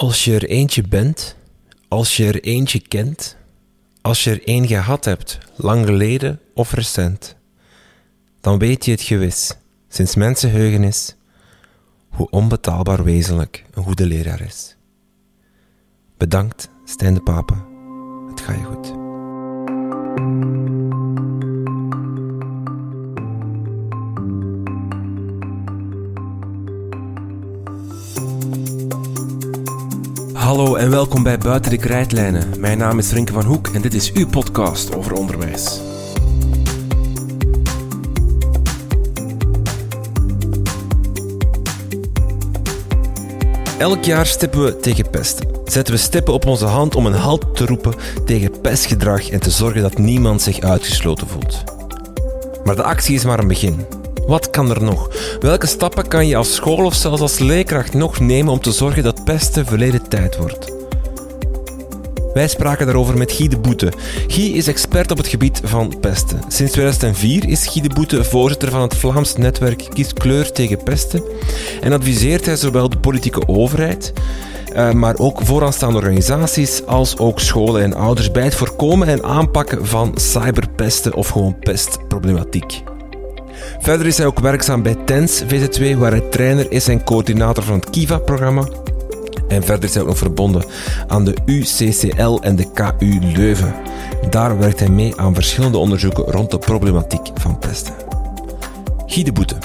Als je er eentje bent, als je er eentje kent, als je er één gehad hebt, lang geleden of recent, dan weet je het gewis, sinds mensenheugenis, hoe onbetaalbaar wezenlijk een goede leraar is. Bedankt, Stijn de Pape. Het gaat je goed. Hallo en welkom bij Buiten de Krijtlijnen. Mijn naam is Rinke van Hoek en dit is uw podcast over onderwijs. Elk jaar stippen we tegen pesten. Zetten we stippen op onze hand om een halt te roepen tegen pestgedrag en te zorgen dat niemand zich uitgesloten voelt. Maar de actie is maar een begin. Wat kan er nog? Welke stappen kan je als school of zelfs als leerkracht nog nemen om te zorgen dat pesten verleden tijd wordt? Wij spraken daarover met Guy de Boete. Guy is expert op het gebied van pesten. Sinds 2004 is Guy de Boete voorzitter van het Vlaams netwerk Kies Kleur tegen Pesten en adviseert hij zowel de politieke overheid, uh, maar ook vooraanstaande organisaties als ook scholen en ouders bij het voorkomen en aanpakken van cyberpesten of gewoon pestproblematiek. Verder is hij ook werkzaam bij TENS VZ2, waar hij trainer is en coördinator van het KIVA-programma. En verder is hij ook nog verbonden aan de UCCL en de KU Leuven. Daar werkt hij mee aan verschillende onderzoeken rond de problematiek van pesten. Guy de Boete.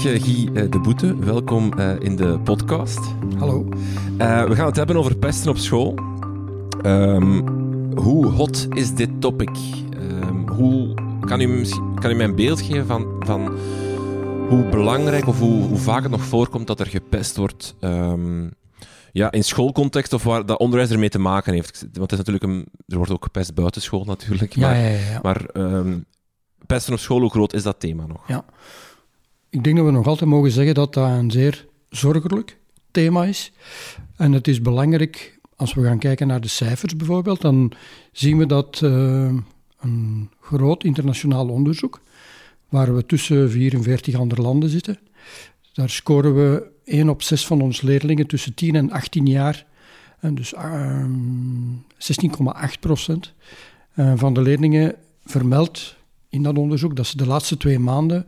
Guy eh, de Boete, welkom eh, in de podcast. Hallo. we gaan het hebben over pesten op school. Um, hoe hot is dit topic? Um, hoe, kan, u, kan u mij een beeld geven van, van hoe belangrijk of hoe, hoe, vaak het nog voorkomt dat er gepest wordt um, ja, in schoolcontext of waar dat onderwijs ermee te maken heeft? Want het is natuurlijk een, er wordt ook gepest buiten school natuurlijk. Maar, ja, ja, ja. maar pesten op school, hoe groot is dat thema nog? Ja. Ik denk dat we nog altijd mogen zeggen dat dat een zeer zorgelijk thema is. En het is belangrijk, als we gaan kijken naar de cijfers bijvoorbeeld, dan zien we dat uh, een groot internationaal onderzoek, waar we tussen 44 andere landen zitten, daar scoren we 1 op 6 van onze leerlingen tussen 10 en 18 jaar. En dus uh, 16,8 procent uh, van de leerlingen vermeldt in dat onderzoek dat ze de laatste twee maanden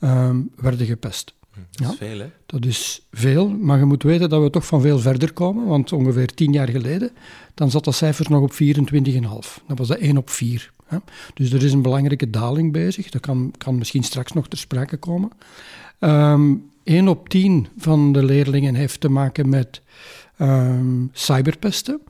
um, werden gepest. Dat is veel, hè? Dat is veel, maar je moet weten dat we toch van veel verder komen, want ongeveer tien jaar geleden, dan zat dat cijfer nog op 24,5. Dat was dat 1 op 4. Hè? Dus er is een belangrijke daling bezig, dat kan, kan misschien straks nog ter sprake komen. Um, 1 op 10 van de leerlingen heeft te maken met um, cyberpesten.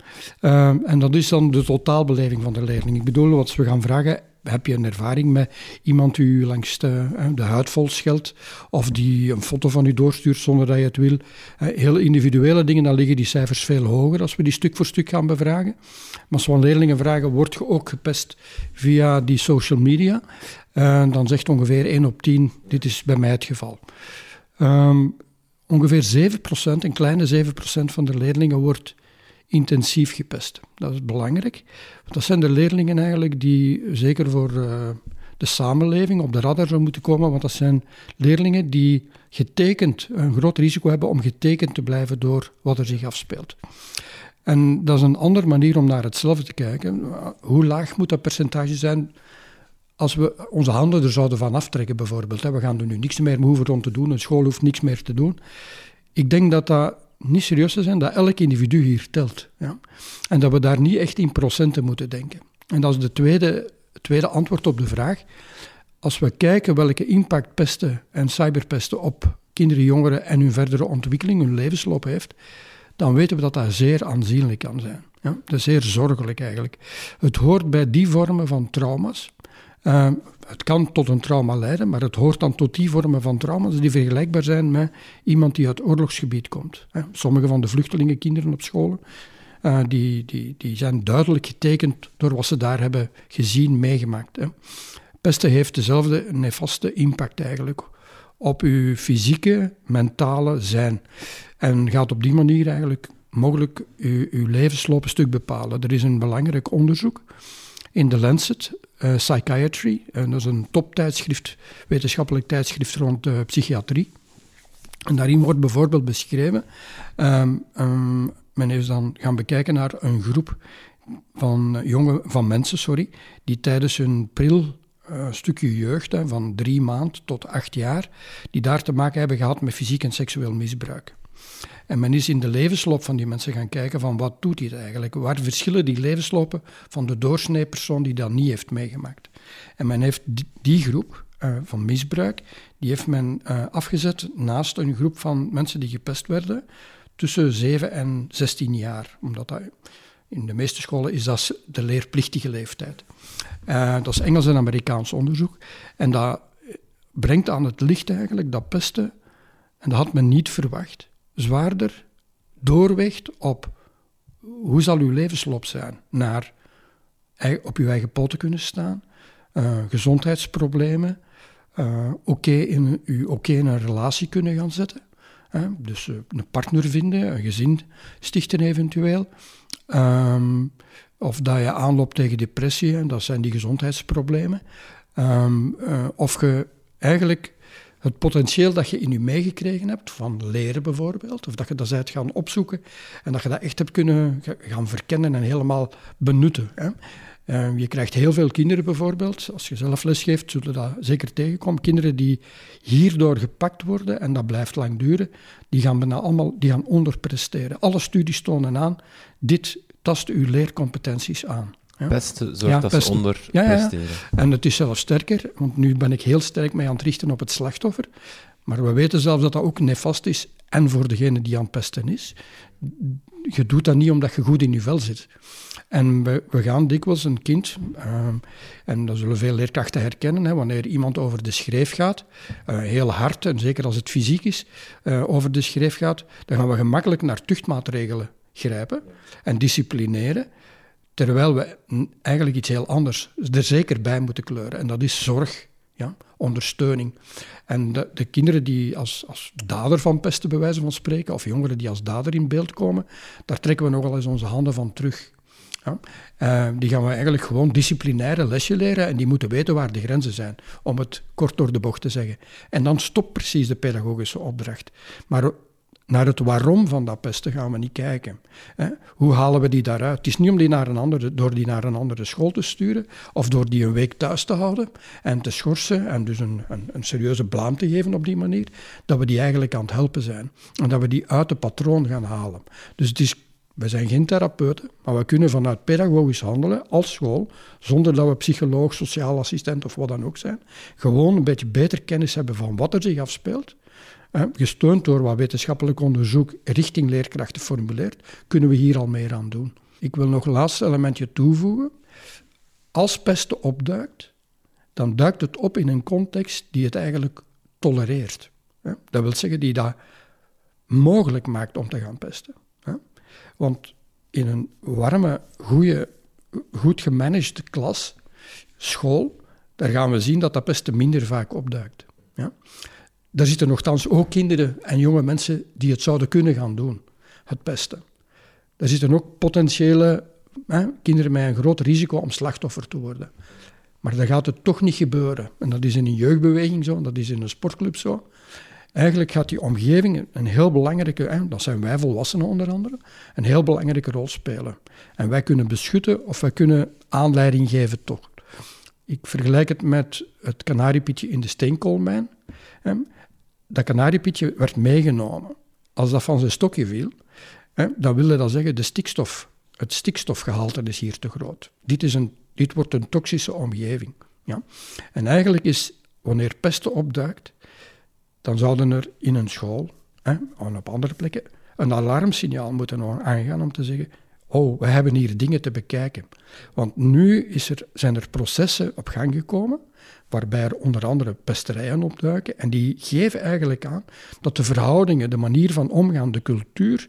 Um, en dat is dan de totaalbeleving van de leerling. Ik bedoel, wat we gaan vragen, heb je een ervaring met iemand die u langs de, de huid vol scheldt of die een foto van u doorstuurt zonder dat je het wil. Heel individuele dingen, dan liggen die cijfers veel hoger als we die stuk voor stuk gaan bevragen. Maar als we aan leerlingen vragen, word je ook gepest via die social media? dan zegt ongeveer 1 op 10, dit is bij mij het geval. Um, ongeveer 7%, een kleine 7% van de leerlingen wordt intensief gepest. Dat is belangrijk. Want dat zijn de leerlingen eigenlijk die zeker voor uh, de samenleving op de radar zouden moeten komen, want dat zijn leerlingen die getekend, een groot risico hebben om getekend te blijven door wat er zich afspeelt. En dat is een andere manier om naar hetzelfde te kijken. Hoe laag moet dat percentage zijn als we onze handen er zouden van aftrekken, bijvoorbeeld? We gaan er nu niks meer hoeven om te doen, een school hoeft niks meer te doen. Ik denk dat dat niet serieus te zijn dat elk individu hier telt. Ja? En dat we daar niet echt in procenten moeten denken. En dat is de tweede, tweede antwoord op de vraag. Als we kijken welke impact pesten en cyberpesten op kinderen, jongeren en hun verdere ontwikkeling, hun levensloop heeft, dan weten we dat dat zeer aanzienlijk kan zijn. Ja? Dat is zeer zorgelijk eigenlijk. Het hoort bij die vormen van trauma's Uh, het kan tot een trauma leiden, maar het hoort dan tot die vormen van trauma's die vergelijkbaar zijn met iemand die uit oorlogsgebied komt. Sommige van de vluchtelingenkinderen op scholen uh, die, die, die zijn duidelijk getekend door wat ze daar hebben gezien, meegemaakt. Hè. Pesten heeft dezelfde nefaste impact eigenlijk op uw fysieke, mentale zijn. En gaat op die manier eigenlijk mogelijk uw, uw levensloop een stuk bepalen. Er is een belangrijk onderzoek in The Lancet uh, Psychiatry. En dat is een toptijdschrift, wetenschappelijk tijdschrift rond uh, psychiatrie. En daarin wordt bijvoorbeeld beschreven, um, um, men is dan gaan bekijken naar een groep van, jonge, van mensen sorry, die tijdens hun pril uh, stukje jeugd, van drie maand tot acht jaar, die daar te maken hebben gehad met fysiek en seksueel misbruik. En men is in de levensloop van die mensen gaan kijken van wat doet dit eigenlijk? Waar verschillen die levenslopen van de doorsnee persoon die dat niet heeft meegemaakt? En men heeft die, groep uh, van misbruik, die heeft men uh, afgezet naast een groep van mensen die gepest werden tussen 7 en 16 jaar. Omdat dat, in de meeste scholen is dat de leerplichtige leeftijd. Uh, dat is Engels en Amerikaans onderzoek. En dat brengt aan het licht eigenlijk dat pesten, en dat had men niet verwacht, zwaarder doorweegt op hoe zal uw levensloop zijn naar op uw eigen poten kunnen staan, uh, gezondheidsproblemen, uh, oké in, u oké een relatie kunnen gaan zetten. Dus uh, een partner vinden, een gezin stichten eventueel. Um, of dat je aanloopt tegen depressie, en dat zijn die gezondheidsproblemen. Uh, of je eigenlijk het potentieel dat je in je meegekregen hebt, van leren bijvoorbeeld, of dat je dat bent gaan opzoeken en dat je dat echt hebt kunnen gaan verkennen en helemaal benutten. Hè. Uh, je krijgt heel veel kinderen bijvoorbeeld, als je zelf les geeft, zullen dat zeker tegenkomen. Kinderen die hierdoor gepakt worden, en dat blijft lang duren, die gaan bijna allemaal die gaan onderpresteren. Alle studies tonen aan, dit tast uw leercompetenties aan. Pesten zorgt dat ze onderpresteren. Ja, en het is zelfs sterker, want nu ben ik heel sterk mee aan het richten op het slachtoffer. Maar we weten zelfs dat dat ook nefast is, en voor degene die aan het pesten is. Je doet dat niet omdat je goed in je vel zit. En we, we gaan dikwijls een kind, uh, en dat zullen veel leerkrachten herkennen, hè, wanneer iemand over de schreef gaat, uh, heel hard, en zeker als het fysiek is, uh, over de schreef gaat, dan gaan we gemakkelijk naar tuchtmaatregelen grijpen en disciplineren. Terwijl we eigenlijk iets heel anders er zeker bij moeten kleuren. En dat is zorg, ja, ondersteuning. En de, de, kinderen die als, als dader van pesten, bij wijze van spreken, of jongeren die als dader in beeld komen, daar trekken we nogal eens onze handen van terug. Ja. Uh, die gaan we eigenlijk gewoon disciplinaire lesje leren en die moeten weten waar de grenzen zijn, om het kort door de bocht te zeggen. En dan stopt precies de pedagogische opdracht. Maar naar het waarom van dat pesten gaan we niet kijken. Hoe halen we die daaruit? Het is niet om die naar een andere, door die naar een andere school te sturen of door die een week thuis te houden en te schorsen en dus een, een, een serieuze blaam te geven op die manier, dat we die eigenlijk aan het helpen zijn. En dat we die uit de patroon gaan halen. Dus we zijn geen therapeuten, maar we kunnen vanuit pedagogisch handelen als school, zonder dat we psycholoog, sociaal assistent of wat dan ook zijn, gewoon een beetje beter kennis hebben van wat er zich afspeelt gesteund door wat wetenschappelijk onderzoek richting leerkrachten formuleert, kunnen we hier al meer aan doen. Ik wil nog een laatste elementje toevoegen. Als pesten opduikt, dan duikt het op in een context die het eigenlijk tolereert. Dat wil zeggen, die dat mogelijk maakt om te gaan pesten. Want in een warme, goede, goed gemanaged klas, school, daar gaan we zien dat dat pesten minder vaak opduikt. Ja? Daar zitten nogthans ook kinderen en jonge mensen die het zouden kunnen gaan doen, het pesten. Daar zitten ook potentiële hè, kinderen met een groot risico om slachtoffer te worden. Maar dan gaat het toch niet gebeuren. En dat is in een jeugdbeweging zo, dat is in een sportclub zo. Eigenlijk gaat die omgeving een heel belangrijke, hè, dat zijn wij volwassenen onder andere, een heel belangrijke rol spelen. En wij kunnen beschutten of wij kunnen aanleiding geven toch. Ik vergelijk het met het kanariepietje in de steenkoolmijn dat kanariepietje werd meegenomen. Als dat van zijn stokje viel, hè, dan wilde dat zeggen, de stikstof, het stikstofgehalte is hier te groot. Dit, is een, dit wordt een toxische omgeving. Ja. En eigenlijk is, wanneer pesten opduikt, dan zouden er in een school, hè, en op andere plekken, een alarmsignaal moeten aangaan om te zeggen, oh, we hebben hier dingen te bekijken. Want nu is er, zijn er processen op gang gekomen waarbij er onder andere pesterijen opduiken. En die geven eigenlijk aan dat de verhoudingen, de manier van omgaan, de cultuur,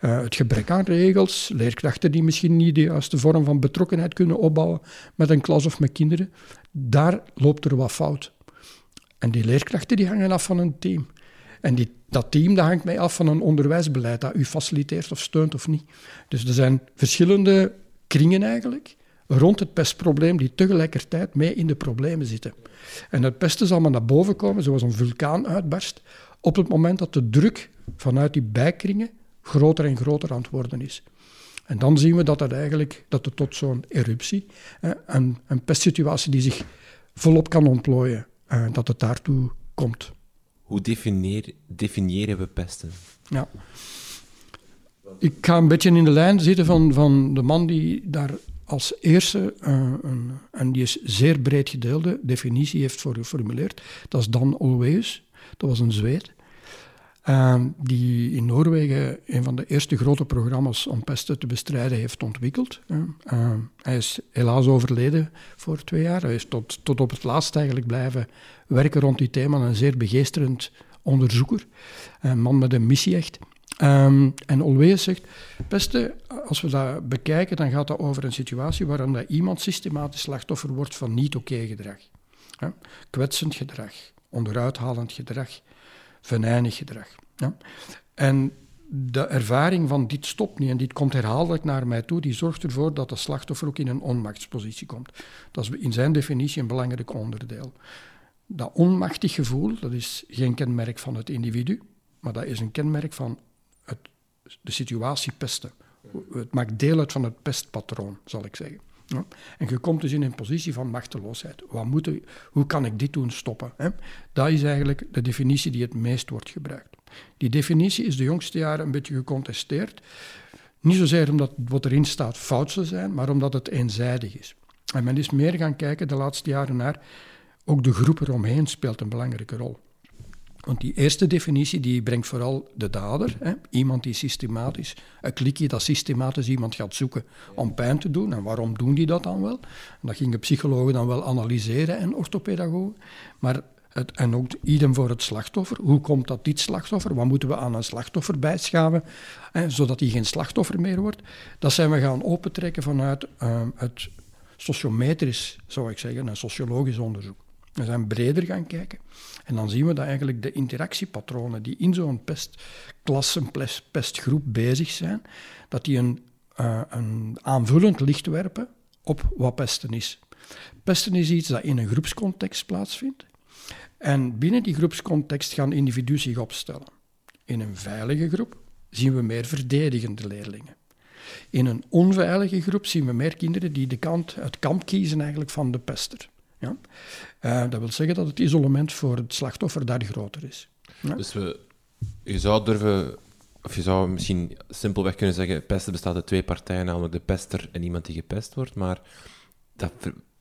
uh, het gebrek aan regels, leerkrachten die misschien niet de juiste vorm van betrokkenheid kunnen opbouwen met een klas of met kinderen, daar loopt er wat fout. En die leerkrachten die hangen af van een team. En die, dat team dat hangt mij af van een onderwijsbeleid dat u faciliteert of steunt of niet. Dus er zijn verschillende kringen eigenlijk rond het pestprobleem die tegelijkertijd mee in de problemen zitten. En het pest zal maar naar boven komen, zoals een vulkaan uitbarst, op het moment dat de druk vanuit die bijkringen groter en groter aan het worden is. En dan zien we dat het eigenlijk dat het tot zo'n eruptie, een, een pestsituatie die zich volop kan ontplooien, eh, dat het daartoe komt. Hoe definieer, definiëren we pesten? Ja. Ik ga een beetje in de lijn zitten van, van de man die daar als eerste, uh, een, en die is zeer breed gedeelde, definitie heeft voor geformuleerd. Dat is Dan Olweus, dat was een Zweed. Uh, die in Noorwegen een van de eerste grote programma's om pesten te bestrijden heeft ontwikkeld. Uh, hij is helaas overleden voor twee jaar. Hij is tot, tot op het laatst eigenlijk blijven werken rond die thema. Een zeer begeesterend onderzoeker. Een man met een missie echt. Um, en Olwees zegt, beste, als we dat bekijken, dan gaat dat over een situatie waarin dat iemand systematisch slachtoffer wordt van niet oké gedrag. Kwetsend gedrag, onderuithalend gedrag, venijnig gedrag. Ja? En de ervaring van dit stopt niet en dit komt herhaaldelijk naar mij toe, die zorgt ervoor dat de slachtoffer ook in een onmachtspositie komt. Dat is in zijn definitie een belangrijk onderdeel. Dat onmachtig gevoel, dat is geen kenmerk van het individu, maar dat is een kenmerk van de situatie pesten. Het maakt deel uit van het pestpatroon, zal ik zeggen. Ja. En je komt dus in een positie van machteloosheid. Wat moet hoe kan ik dit doen stoppen? Hè? Dat is eigenlijk de definitie die het meest wordt gebruikt. Die definitie is de jongste jaren een beetje gecontesteerd. Niet zozeer omdat wat erin staat fout zou zijn, maar omdat het eenzijdig is. En men is meer gaan kijken de laatste jaren naar, ook de groep eromheen speelt een belangrijke rol. Want die eerste definitie die brengt vooral de dader, hè? iemand die systematisch, een klikje dat systematisch iemand gaat zoeken om pijn te doen. En waarom doen die dat dan wel? En dat gingen psychologen dan wel analyseren en orthopedagogen. Maar het, en ook idem voor het slachtoffer. Hoe komt dat dit slachtoffer? Wat moeten we aan een slachtoffer bijschaven, hè, zodat hij geen slachtoffer meer wordt? Dat zijn we gaan opentrekken vanuit uh, het sociometrisch, zou ik zeggen, een sociologisch onderzoek. We zijn breder gaan kijken. En dan zien we dat eigenlijk de interactiepatronen die in zo'n pestklasse, pestgroep bezig zijn, dat die een, uh, een aanvullend licht werpen op wat pesten is. Pesten is iets dat in een groepscontext plaatsvindt. En binnen die groepscontext gaan individuen zich opstellen. In een veilige groep zien we meer verdedigende leerlingen. In een onveilige groep zien we meer kinderen die de kant, het kamp kiezen eigenlijk van de pester. Ja? Uh, dat wil zeggen dat het isolement voor het slachtoffer daar groter is. Ja? Dus we, je zou durven, of je zou misschien simpelweg kunnen zeggen, pesten bestaat uit twee partijen, namelijk de pester en iemand die gepest wordt, maar dat,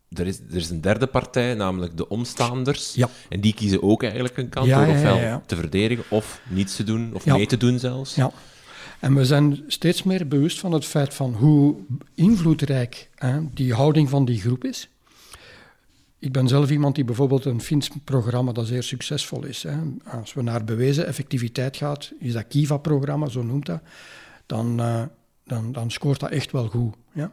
er, is, er is een derde partij, namelijk de omstaanders, ja. en die kiezen ook eigenlijk een kant door ofwel te verdedigen of niets te doen, of mee te doen zelfs. Ja. En we zijn steeds meer bewust van het feit van hoe invloedrijk hè, die houding van die groep is. Ik ben zelf iemand die bijvoorbeeld een Fins programma dat zeer succesvol is. Hè. Als we naar bewezen effectiviteit gaat, is dat Kiva-programma, zo noemt dat, dan, uh, dan, dan scoort dat echt wel goed. Ja.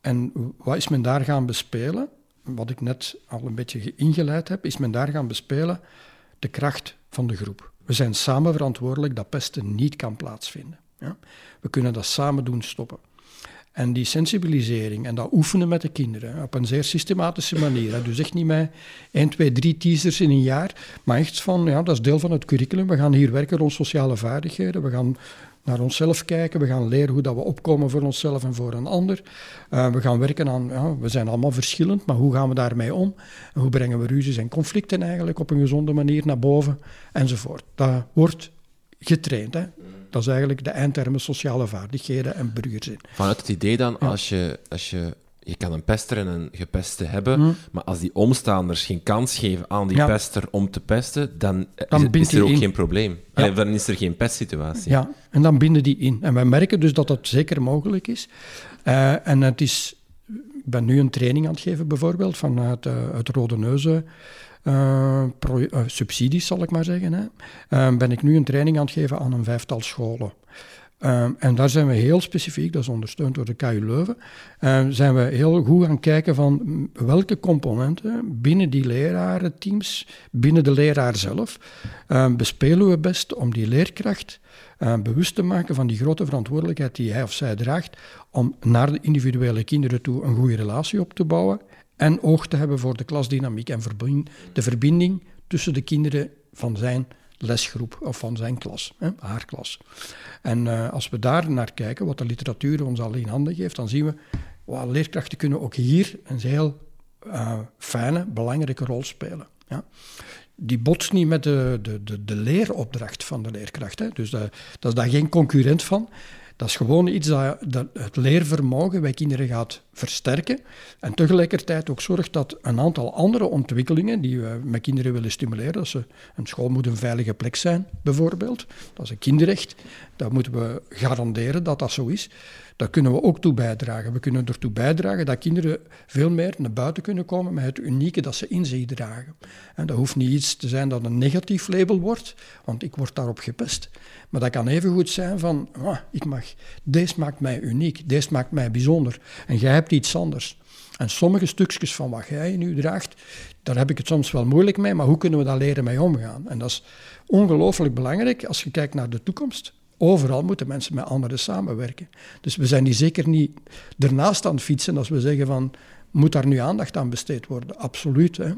En wat is men daar gaan bespelen? Wat ik net al een beetje ingeleid heb, is men daar gaan bespelen de kracht van de groep. We zijn samen verantwoordelijk dat pesten niet kan plaatsvinden. Ja. We kunnen dat samen doen stoppen. En die sensibilisering en dat oefenen met de kinderen op een zeer systematische manier. Dus echt niet met 1, 2, 3 teasers in een jaar, maar echt van, ja, dat is deel van het curriculum. We gaan hier werken rond sociale vaardigheden. We gaan naar onszelf kijken. We gaan leren hoe dat we opkomen voor onszelf en voor een ander. Uh, we gaan werken aan, ja, we zijn allemaal verschillend, maar hoe gaan we daarmee om? En hoe brengen we ruzies en conflicten eigenlijk op een gezonde manier naar boven? Enzovoort. Dat wordt getraind. Hè. Dat is eigenlijk de eindtermen sociale vaardigheden en burgerzin. Vanuit het idee dan, als, je, als je je kan een pester en een gepeste hebben, maar als die omstaanders geen kans geven aan die Ja. pester om te pesten, dan, Dan is, er ook in. geen probleem. Allee, dan is er geen pestsituatie. Ja, en dan binden die in. En wij merken dus dat dat zeker mogelijk is. Eh, en het is... Ik ben nu een training aan het geven, bijvoorbeeld, vanuit eh, het Rode Neuzen eh, eh, subsidies, zal ik maar zeggen. Hè. Eh, ben ik nu een training aan het geven aan een vijftal scholen. Eh, en daar zijn we heel specifiek, dat is ondersteund door de KU Leuven, eh, zijn we heel goed gaan kijken van welke componenten binnen die lerarenteams, binnen de leraar zelf, bespelen we best om die leerkracht bewust te maken van die grote verantwoordelijkheid die hij of zij draagt om naar de individuele kinderen toe een goede relatie op te bouwen en oog te hebben voor de klasdynamiek en de verbinding tussen de kinderen van zijn lesgroep of van zijn klas, hè, haar klas. En eh, als we daar naar kijken, wat de literatuur ons al in handen geeft, dan zien we, leerkrachten kunnen ook hier een heel eh, fijne, belangrijke rol spelen. Ja die botst niet met de, de, de, de leeropdracht van de leerkracht. Hè. Dus dat, dat is daar geen concurrent van. Dat is gewoon iets dat, dat het leervermogen bij kinderen gaat versterken. En tegelijkertijd ook zorgt dat een aantal andere ontwikkelingen die we met kinderen willen stimuleren. Dat ze, een school moet een veilige plek zijn, bijvoorbeeld. Dat is een kinderrecht. Dat moeten we garanderen dat dat zo is. Daar kunnen we ook toe bijdragen. We kunnen ertoe bijdragen dat kinderen veel meer naar buiten kunnen komen met het unieke dat ze in zich dragen. En dat hoeft niet iets te zijn dat een negatief label wordt, want ik word daarop gepest. Maar dat kan even goed zijn van, ah, ik mag, deze maakt mij uniek, deze maakt mij bijzonder. En jij hebt iets anders. En sommige stukjes van wat jij nu draagt, daar heb ik het soms wel moeilijk mee, maar hoe kunnen we daar leren mee omgaan? En dat is ongelooflijk belangrijk als je kijkt naar de toekomst. Overal moeten mensen met anderen samenwerken. Dus we zijn hier zeker niet ernaast aan het fietsen als we zeggen van, moet daar nu aandacht aan besteed worden? Absoluut. Hè?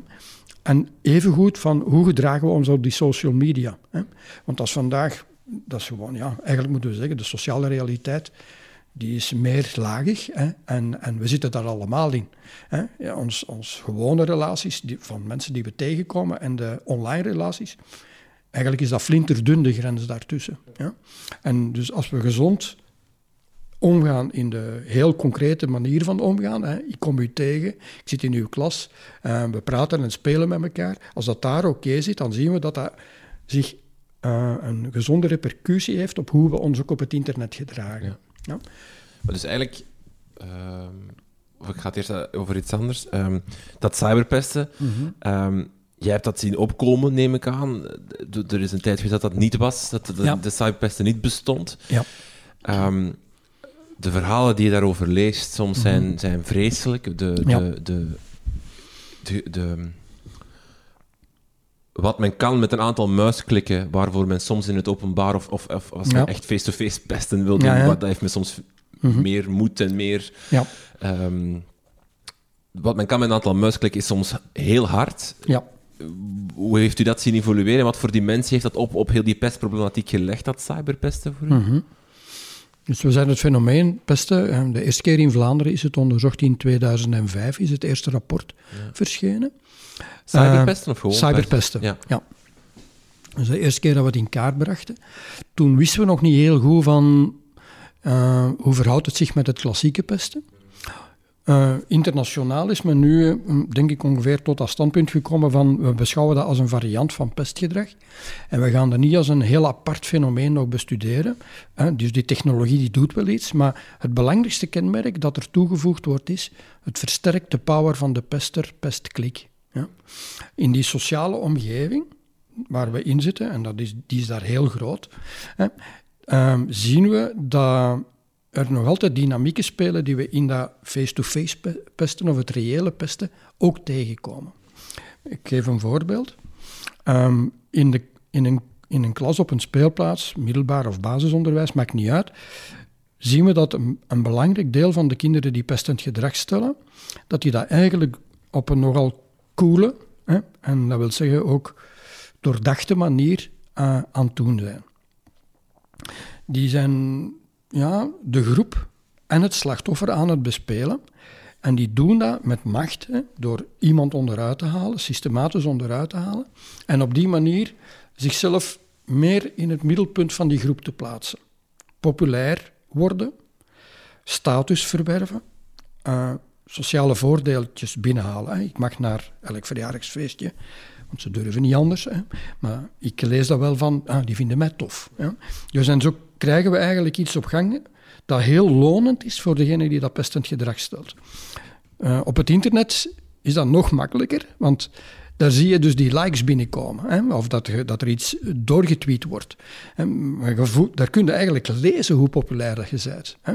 En evengoed van, hoe gedragen we ons op die social media? Hè? Want als vandaag, dat is gewoon, ja, eigenlijk moeten we zeggen, de sociale realiteit, die is meer lagig hè? En, en we zitten daar allemaal in. Hè? Ja, ons, ons gewone relaties die, van mensen die we tegenkomen en de online relaties, eigenlijk is dat flinterdun de grens daartussen. Ja? En dus als we gezond omgaan in de heel concrete manier van omgaan. Hè. Ik kom u tegen, ik zit in uw klas, uh, we praten en spelen met elkaar. Als dat daar oké zit, dan zien we dat dat zich uh, een gezonde repercussie heeft op hoe we ons ook op het internet gedragen. Ja. Ja. Maar dus eigenlijk, uh, of ik ga het eerst over iets anders, um, dat cyberpesten. Mhm. Um, Jij hebt dat zien opkomen, neem ik aan. Er is een tijd geweest dat dat niet was, dat de, Ja. de cyberpesten niet bestond. Ja. Um, de verhalen die je daarover leest soms zijn, Mhm. zijn vreselijk. De, de, Ja. de, de, de- wat men kan met een aantal muisklikken, waarvoor men soms in het openbaar of, of, of als men echt face-to-face pesten wil doen, wat- dat heeft men soms Mhm. meer moed en meer... Ja. ehm, wat men kan met een aantal muisklikken is soms heel hard. ja. Hoe heeft u dat zien evolueren? Wat voor dimensie heeft dat op, op heel die pestproblematiek gelegd, dat cyberpesten voor u? Mhm. Dus we zijn het fenomeen pesten. eh, De eerste keer in Vlaanderen is het onderzocht in 2005, is het eerste rapport verschenen. Cyberpesten of gewoon Cyberpesten, pesten? ja. Dat is de eerste keer dat we het in kaart brachten. Toen wisten we nog niet heel goed van eh, hoe verhoudt het zich met het klassieke pesten. Eh, internationaal is men nu, eh, denk ik, ongeveer tot dat standpunt gekomen van we beschouwen dat als een variant van pestgedrag. En we gaan dat niet als een heel apart fenomeen nog bestuderen. hè. dus die technologie die doet wel iets, maar het belangrijkste kenmerk dat er toegevoegd wordt is het versterkt de power van de pester, pestklik. Ja. In die sociale omgeving waar we in zitten, en dat is, die is daar heel groot, hè, ehm, zien we dat er nog altijd dynamieken spelen die we in dat face-to-face pe- pesten of het reële pesten ook tegenkomen. Ik geef een voorbeeld. Ehm, in, de, in, een, in een klas op een speelplaats, middelbaar of basisonderwijs, maakt niet uit, zien we dat een, een belangrijk deel van de kinderen die pestend gedrag stellen, dat die dat eigenlijk op een nogal coole, hè, en dat wil zeggen ook doordachte manier eh, aan het doen zijn. Die zijn ja, de groep en het slachtoffer aan het bespelen. En die doen dat met macht, hè, door iemand onderuit te halen, systematisch onderuit te halen. En op die manier zichzelf meer in het middelpunt van die groep te plaatsen. Populair worden, status verwerven, eh, sociale voordeeltjes binnenhalen. Ik mag naar elk verjaardagsfeestje, ze durven niet anders. Hè. Maar ik lees dat wel van, ah, die vinden mij tof. Dus en zo krijgen we eigenlijk iets op gang dat heel lonend is voor degene die dat pestend gedrag stelt. Uh, op het internet is dat nog makkelijker, want daar zie je dus die likes binnenkomen. Hè? Of dat, dat er iets doorgetweet wordt. daar kun je eigenlijk lezen hoe populair dat je bent. Hè?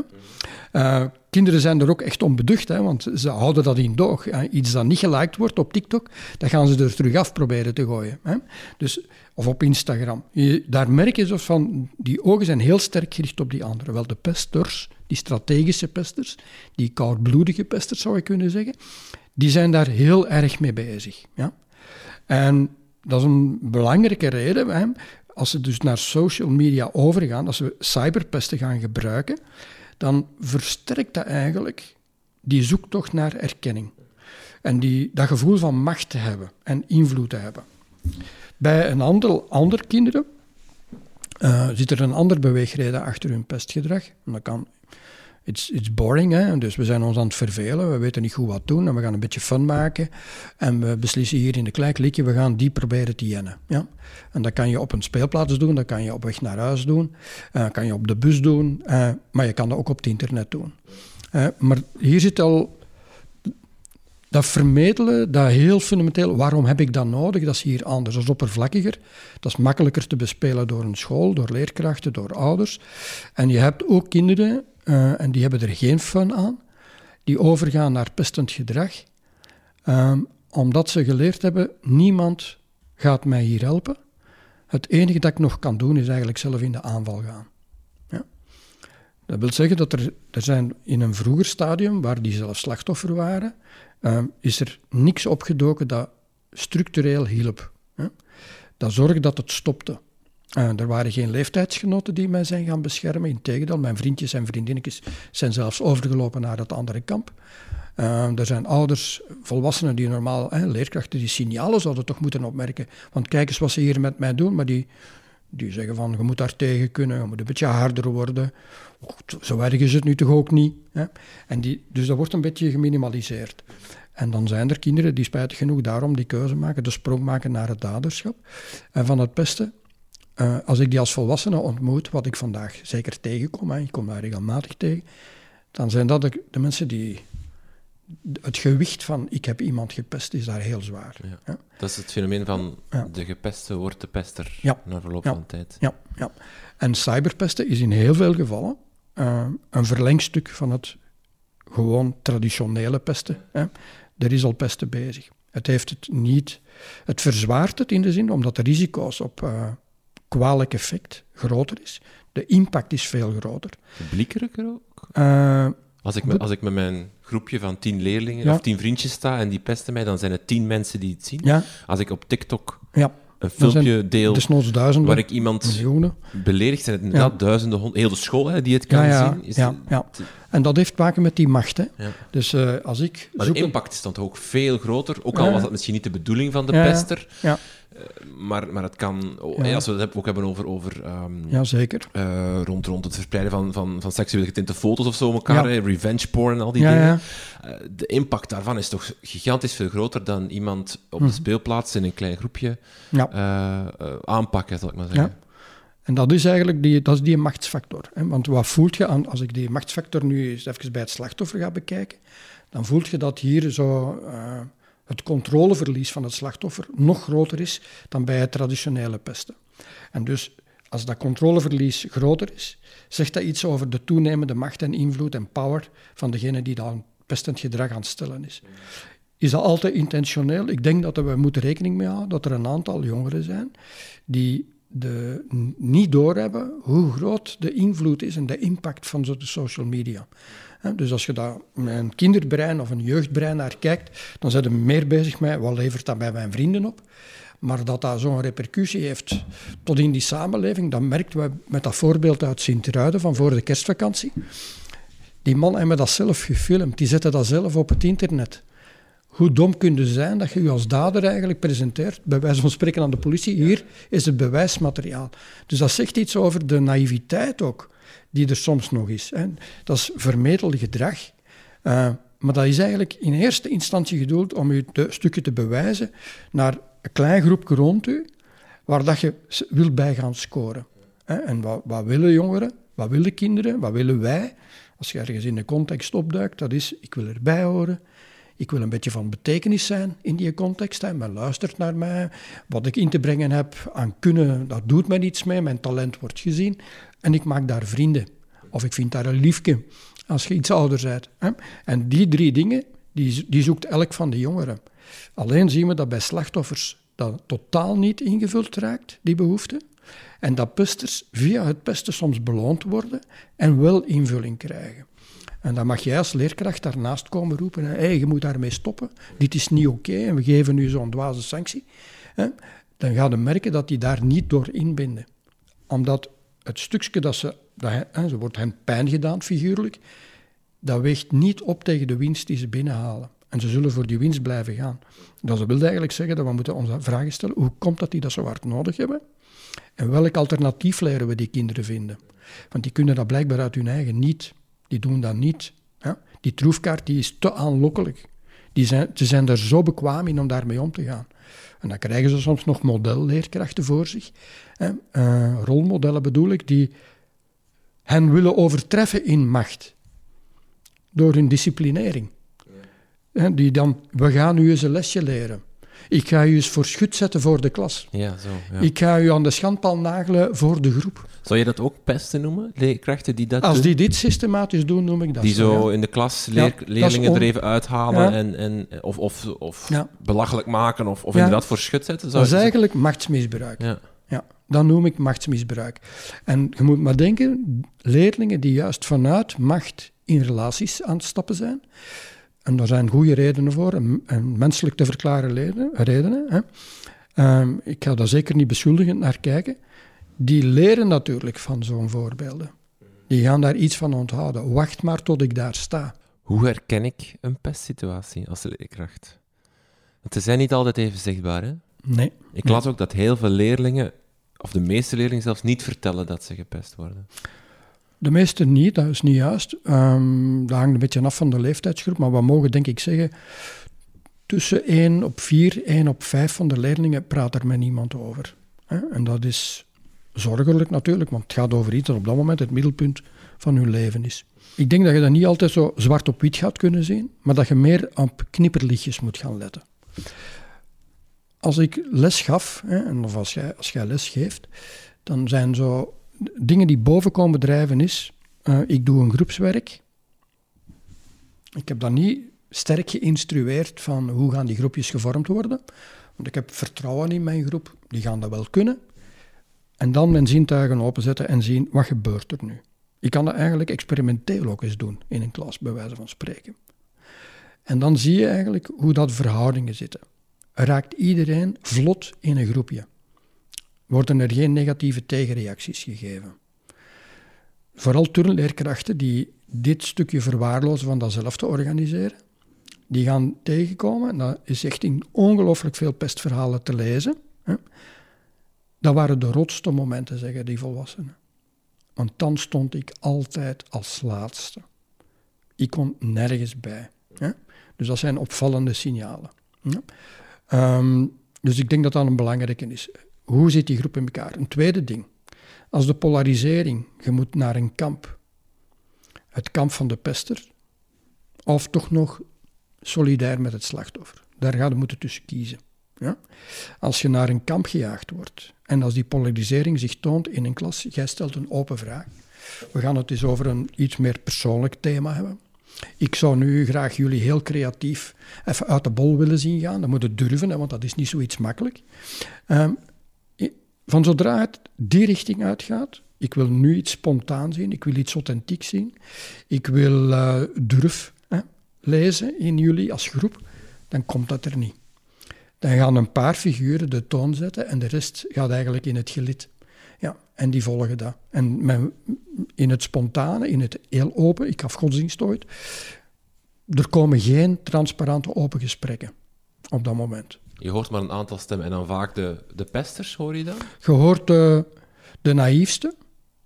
Uh, kinderen zijn er ook echt onbeducht, hè? want ze houden dat in doog. Iets dat niet geliked wordt op TikTok, dat gaan ze er terug af proberen te gooien. Hè? Dus, of op Instagram. Daar merk je zo van, die ogen zijn heel sterk gericht op die anderen. Wel de pesters, die strategische pesters, die koudbloedige pesters zou je kunnen zeggen, die zijn daar heel erg mee bezig. Ja? En dat is een belangrijke reden. Als ze dus naar social media overgaan, als we cyberpesten gaan gebruiken, dan versterkt dat eigenlijk die zoektocht naar erkenning. En die, dat gevoel van macht te hebben en invloed te hebben. Bij een aantal andere kinderen uh, zit er een andere beweegreden achter hun pestgedrag. En dat kan it's, it's boring. Hè? Dus we zijn ons aan het vervelen, we weten niet goed wat doen en we gaan een beetje fun maken. En we beslissen hier in de klein klikje, we gaan die proberen te jennen. Ja? En dat kan je op een speelplaats doen, dat kan je op weg naar huis doen, uh, kan je op de bus doen, uh, maar je kan dat ook op het internet doen. Maar hier zit al dat vermedelen, dat heel fundamenteel, waarom heb ik dat nodig? Dat is hier anders, dat is oppervlakkiger. Dat is makkelijker te bespelen door een school, door leerkrachten, door ouders. En je hebt ook kinderen uh, en die hebben er geen fun aan. Die overgaan naar pestend gedrag, um, omdat ze geleerd hebben: niemand gaat mij hier helpen. Het enige dat ik nog kan doen is eigenlijk zelf in de aanval gaan. Ja. Dat wil zeggen dat er, er zijn in een vroeger stadium, waar die zelf slachtoffer waren, um, is er niks opgedoken dat structureel hielp. Dat zorgde dat het stopte. Uh, er waren geen leeftijdsgenoten die mij zijn gaan beschermen. Integendeel, mijn vriendjes en vriendinnetjes zijn zelfs overgelopen naar het andere kamp. Uh, er zijn ouders, volwassenen die normaal, hè, leerkrachten, die signalen zouden toch moeten opmerken. Want kijk eens wat ze hier met mij doen, maar die, die zeggen van, je moet daar tegen kunnen, je moet een beetje harder worden. Zo erg is het nu toch ook niet. Hè? En die, dus dat wordt een beetje geminimaliseerd. En dan zijn er kinderen die spijtig genoeg daarom die keuze maken, de sprong maken naar het daderschap. En van het pesten uh, als ik die als volwassene ontmoet, wat ik vandaag zeker tegenkom, hè, ik kom daar regelmatig tegen, dan zijn dat de, de, mensen die. Het gewicht van ik heb iemand gepest is daar heel zwaar. Ja. Dat is het fenomeen van de gepeste wordt de pester na verloop van tijd. Ja, ja. En cyberpesten is in heel veel gevallen uh, een verlengstuk van het gewoon traditionele pesten. Hè. Er is al pesten bezig. Het heeft het niet. Het verzwaart het in de zin omdat de risico's op. Uh, kwalijk effect groter is. De impact is veel groter. Publiekelijker ook? Uh, als, ik met, als ik met mijn groepje van tien leerlingen of tien vriendjes sta en die pesten mij, dan zijn het tien mensen die het zien. Ja. Als ik op TikTok ja. een filmpje deel waar ik iemand miljoenen. beledig, zijn het inderdaad duizenden, heel de school hè, die het kan zien. Is ja, ja. En dat heeft te maken met die macht. Hè. Dus uh, als ik... Maar de impact is dan toch ook veel groter, ook al was dat misschien niet de bedoeling van de pester. Ja. Eh, maar, maar het kan, oh, als we het ook hebben over, over um, ja, zeker. Uh, rond, rond het verspreiden van, van, van seksueel getinte foto's of zo elkaar, ja. revenge porn en al die dingen. Uh, de impact daarvan is toch gigantisch veel groter dan iemand op de mhm. speelplaats in een klein groepje aanpakken, zal ik maar zeggen. En dat is eigenlijk die, dat is die machtsfactor. Hè? Want wat voelt je aan, als ik die machtsfactor nu eens even bij het slachtoffer ga bekijken, dan voelt je dat hier zo het controleverlies van het slachtoffer nog groter is dan bij het traditionele pesten. En dus als dat controleverlies groter is, zegt dat iets over de toenemende macht en invloed en power van degene die dan pestend gedrag aan het stellen is. Is dat altijd intentioneel? Ik denk dat we moeten rekening mee houden dat er een aantal jongeren zijn die de, niet doorhebben hoe groot de invloed is en de impact van de social media. Dus als je daar met een kinderbrein of een jeugdbrein naar kijkt, dan zijn we meer bezig met wat levert dat bij mijn vrienden op. Maar dat dat zo'n repercussie heeft tot in die samenleving, dat merken we met dat voorbeeld uit Sint-Ruiden van voor de kerstvakantie. Die man me dat zelf gefilmd, die zette dat zelf op het internet. Hoe dom kun je zijn dat je je als dader eigenlijk presenteert, bij wijze van spreken aan de politie, hier is het bewijsmateriaal. Dus dat zegt iets over de naïviteit ook die er soms nog is. Hè. Dat is vermedeld gedrag. Uh, maar dat is eigenlijk in eerste instantie gedoeld om u een stukje te bewijzen naar een klein groep rond u, waar dat je wil bij gaan scoren. En wat, wat willen jongeren? Wat willen kinderen? Wat willen wij? Als je ergens in de context opduikt, dat is, ik wil erbij horen. Ik wil een beetje van betekenis zijn in die context. Hè. Men luistert naar mij. Wat ik in te brengen heb aan kunnen, dat doet mij iets mee. Mijn talent wordt gezien. En ik maak daar vrienden. Of ik vind daar een liefje als je iets ouder bent. Hè. En die drie dingen, die, die zoekt elk van de jongeren. Alleen zien we dat bij slachtoffers dat totaal niet ingevuld raakt, die behoefte. En dat pesters via het pesten soms beloond worden en wel invulling krijgen. En dan mag jij als leerkracht daarnaast komen roepen: hey, je moet daarmee stoppen, dit is niet oké en we geven nu zo'n dwaze sanctie. Dan ga je merken dat die daar niet door inbinden. Omdat het stukje dat ze, dat, ze wordt hen pijn gedaan, figuurlijk, dat weegt niet op tegen de winst die ze binnenhalen. En ze zullen voor die winst blijven gaan. Dat wil eigenlijk zeggen dat we moeten ons vragen stellen, hoe komt dat die dat zo hard nodig hebben? En welk alternatief leren we die kinderen vinden? Want die kunnen dat blijkbaar uit hun eigen niet. Die doen dat niet. Die troefkaart die is te aanlokkelijk. Die zijn, ze zijn er zo bekwaam in om daarmee om te gaan. En dan krijgen ze soms nog modelleerkrachten voor zich. Hè? Uh, rolmodellen bedoel ik, die hen willen overtreffen in macht. Door hun disciplinering. die dan, we gaan nu eens een lesje leren. Ik ga u eens voor schut zetten voor de klas. Ja, zo, ja. Ik ga u aan de schandpaal nagelen voor de groep. Zou je dat ook pesten noemen? Leerkrachten die dat Als die dit systematisch doen, noem ik dat Die zo, in de klas leerlingen er even uithalen en, en, of, of, of belachelijk maken of, of inderdaad voor schut zetten? dat is eigenlijk machtsmisbruik. Ja. Ja, dat noem ik machtsmisbruik. En je moet maar denken, leerlingen die juist vanuit macht in relaties aan het stappen zijn, en daar zijn goede redenen voor, en, menselijk te verklaren redenen. redenen hè. Ehm, ik ga daar zeker niet beschuldigend naar kijken. Die leren natuurlijk van zo'n voorbeelden. Die gaan daar iets van onthouden. Wacht maar tot ik daar sta. Hoe herken ik een pestsituatie als leerkracht? Want ze zijn niet altijd even zichtbaar, hè? Nee. Ik las ook dat heel veel leerlingen, of de meeste leerlingen zelfs, niet vertellen dat ze gepest worden. De meeste niet, dat is niet juist. Um, dat hangt een beetje af van de leeftijdsgroep, maar we mogen denk ik zeggen, tussen 1 op 4, 1 op 5 van de leerlingen praat er met niemand over. En dat is zorgelijk natuurlijk, want het gaat over iets dat op dat moment het middelpunt van hun leven is. Ik denk dat je dat niet altijd zo zwart op wit gaat kunnen zien, maar dat je meer op knipperlichtjes moet gaan letten. Als ik les gaf, of als jij, als jij les geeft, dan zijn zo dingen die boven komen drijven is, uh, ik doe een groepswerk. Ik heb dat niet sterk geïnstrueerd van hoe gaan die groepjes gevormd worden. Want ik heb vertrouwen in mijn groep, die gaan dat wel kunnen. En dan mijn zintuigen openzetten en zien, wat gebeurt er nu? Ik kan dat eigenlijk experimenteel ook eens doen in een klas, bij wijze van spreken. En dan zie je eigenlijk hoe dat verhoudingen zitten. Raakt iedereen vlot in een groepje? Worden er geen negatieve tegenreacties gegeven. Vooral turnleerkrachten die dit stukje verwaarlozen van dat zelf te organiseren, die gaan tegenkomen, en dat is echt in ongelooflijk veel pestverhalen te lezen. Hè. Dat waren de rotste momenten, zeggen die volwassenen. Want dan stond ik altijd als laatste. Ik kon nergens bij. Hè. Dus dat zijn opvallende signalen. Ehm, dus ik denk dat dat een belangrijke is. Hoe zit die groep in elkaar? Een tweede ding. Als de polarisering, je moet naar een kamp. Het kamp van de pester. Of toch nog solidair met het slachtoffer. Daar ga je moeten tussen kiezen. Ja? Als je naar een kamp gejaagd wordt en als die polarisering zich toont in een klas, jij stelt een open vraag. We gaan het eens over een iets meer persoonlijk thema hebben. Ik zou nu graag jullie heel creatief even uit de bol willen zien gaan. Dat moet het durven, want dat is niet zoiets makkelijk. Um, van zodra het die richting uitgaat, ik wil nu iets spontaan zien, ik wil iets authentiek zien, ik wil uh, durf hè, lezen in jullie als groep, dan komt dat er niet. Dan gaan een paar figuren de toon zetten en de rest gaat eigenlijk in het gelid. Ja, en die volgen dat. En in het spontane, in het heel open, ik gaf godsdienst ooit, er komen geen transparante open gesprekken op dat moment. Je hoort maar een aantal stemmen en dan vaak de, de pesters, hoor je dan? Je hoort de, de naïefste,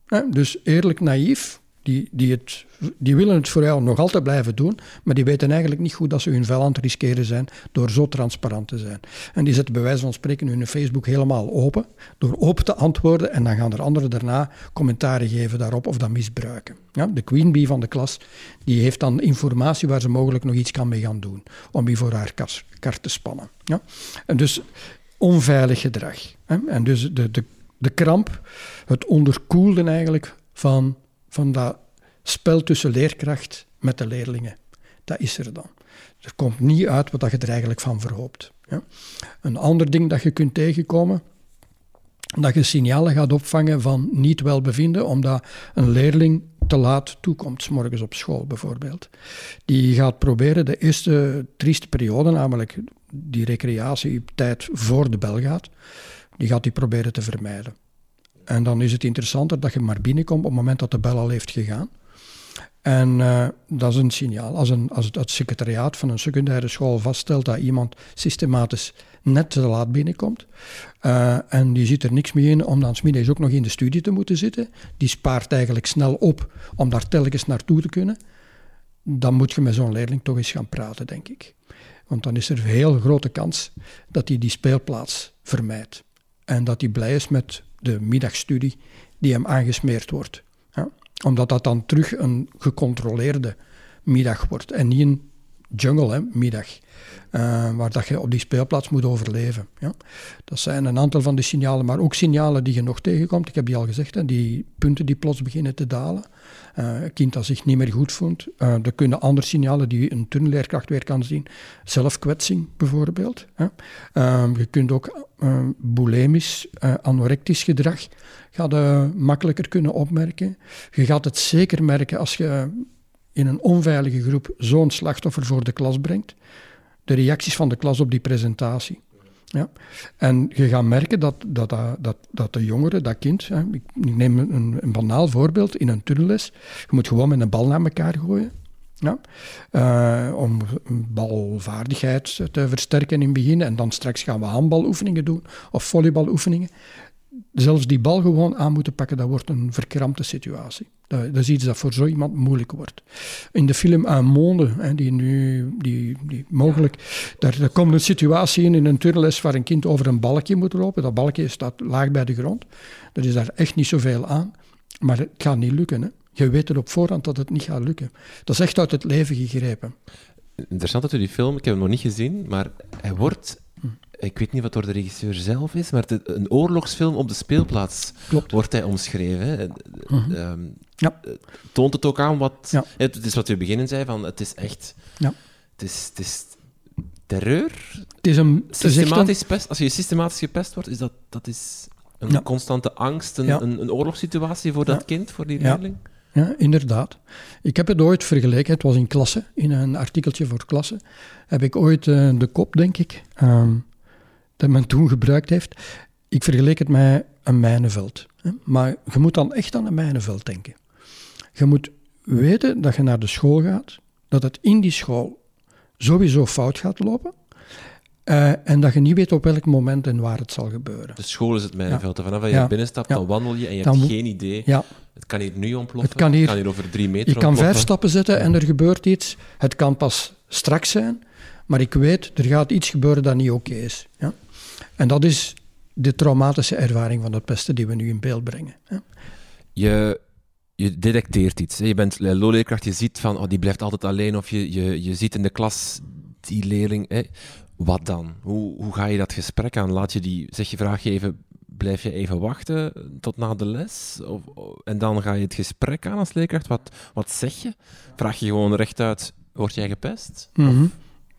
hè? dus eerlijk naïef, die, die, het, die willen het voor jou nog altijd blijven doen, maar die weten eigenlijk niet goed dat ze hun vuil aan het riskeren zijn door zo transparant te zijn. En die zetten bij wijze van spreken hun Facebook helemaal open, door open te antwoorden en dan gaan er anderen daarna commentaren geven daarop of dat misbruiken. Ja, de queen bee van de klas die heeft dan informatie waar ze mogelijk nog iets kan mee gaan doen, om die voor haar kar, te spannen. Ja? En dus onveilig gedrag. Hè? En dus de, de, de kramp, het onderkoelden eigenlijk van van dat spel tussen leerkracht met de leerlingen. Dat is er dan. Er komt niet uit wat je er eigenlijk van verhoopt. Ja. Een ander ding dat je kunt tegenkomen, dat je signalen gaat opvangen van niet welbevinden, omdat een leerling te laat toekomt, morgens op school bijvoorbeeld. Die gaat proberen de eerste trieste periode, namelijk die recreatietijd voor de bel gaat, die gaat die proberen te vermijden. En dan is het interessanter dat je maar binnenkomt op het moment dat de bel al heeft gegaan. En uh, dat is een signaal. Als, een, als het, secretariaat van een secundaire school vaststelt dat iemand systematisch net te laat binnenkomt, uh, en die ziet er niks meer in om dan smiddags ook nog in de studie te moeten zitten, die spaart eigenlijk snel op om daar telkens naartoe te kunnen, dan moet je met zo'n leerling toch eens gaan praten, denk ik. Want dan is er een heel grote kans dat hij die speelplaats vermijdt. En dat hij blij is met de middagstudie die hem aangesmeerd wordt. Omdat dat dan terug een gecontroleerde middag wordt en niet een jungle hè, middag, uh, waar dat je op die speelplaats moet overleven. Ja. Dat zijn een aantal van de signalen, maar ook signalen die je nog tegenkomt. Ik heb die al gezegd, hè, die punten die plots beginnen te dalen. Uh, een kind dat zich niet meer goed voelt. Uh, er kunnen andere signalen die een turnleerkracht weer kan zien. Zelfkwetsing bijvoorbeeld. Hè. je kunt ook bulimisch, anorectisch gedrag gaat, makkelijker kunnen opmerken. Je gaat het zeker merken als je in een onveilige groep zo'n slachtoffer voor de klas brengt. De reacties van de klas op die presentatie. Ja. En je gaat merken dat, dat, dat, dat de jongere, dat kind, hè, ik, neem een, een banaal voorbeeld in een tunnelles, je moet gewoon met een bal naar elkaar gooien. Ja, uh, om balvaardigheid te versterken in het begin. En dan straks gaan we handbaloefeningen doen of volleyballoefeningen zelfs die bal gewoon aan moeten pakken, dat wordt een verkrampte situatie. Dat, dat is iets dat voor zo iemand moeilijk wordt. In de film Un Monde, hè, die nu die, die mogelijk, daar, daar komt een situatie in, in een turnles waar een kind over een balkje moet lopen. Dat balkje staat laag bij de grond. Er is daar echt niet zoveel aan, maar het gaat niet lukken. Je weet er op voorhand dat het niet gaat lukken. Dat is echt uit het leven gegrepen. Interessant dat u die film, ik heb hem nog niet gezien, maar hij wordt ik weet niet wat door de regisseur zelf is, maar een oorlogsfilm op de speelplaats wordt hij omschreven. Mhm. Ehm, ja. Toont het ook aan wat... Ja. Het is wat u beginnen zei, van het is echt... Ja. Het, is, het is terreur. Het is een... Systematisch pest. Als je systematisch gepest wordt, is dat, dat is een constante angst, een, een, een, oorlogssituatie voor dat kind, voor die leerling. Ja, inderdaad. Ik heb het ooit vergeleken, het was in klasse, in een artikeltje voor klasse, heb ik ooit uh, de kop, denk ik, um, dat men toen gebruikt heeft. Ik vergeleek het met een mijnenveld. Maar je moet dan echt aan een mijnenveld denken. Je moet weten dat je naar de school gaat, dat het in die school sowieso fout gaat lopen. Uh, en dat je niet weet op welk moment en waar het zal gebeuren. De school is het mijnenveld. Ja. Vanaf dat je ja. binnenstapt, dan wandel je en je hebt geen idee. Het kan hier nu ontploffen, het kan hier, het kan hier over drie meter Je kan vijf stappen zetten en er gebeurt iets. Het kan pas straks zijn, maar ik weet, er gaat iets gebeuren dat niet oké is. Ja? En dat is de traumatische ervaring van het pesten die we nu in beeld brengen. Je, je detecteert iets. Je bent leerkracht, je ziet van, oh, die blijft altijd alleen. Of je, je, je ziet in de klas die leerling. Hè. Wat dan? Hoe, hoe ga je dat gesprek aan? Laat je die, zeg je, vraag even, blijf je even wachten tot na de les? Of, en dan ga je het gesprek aan als leerkracht. Wat, wat zeg je? Vraag je gewoon rechtuit, word jij gepest? Mm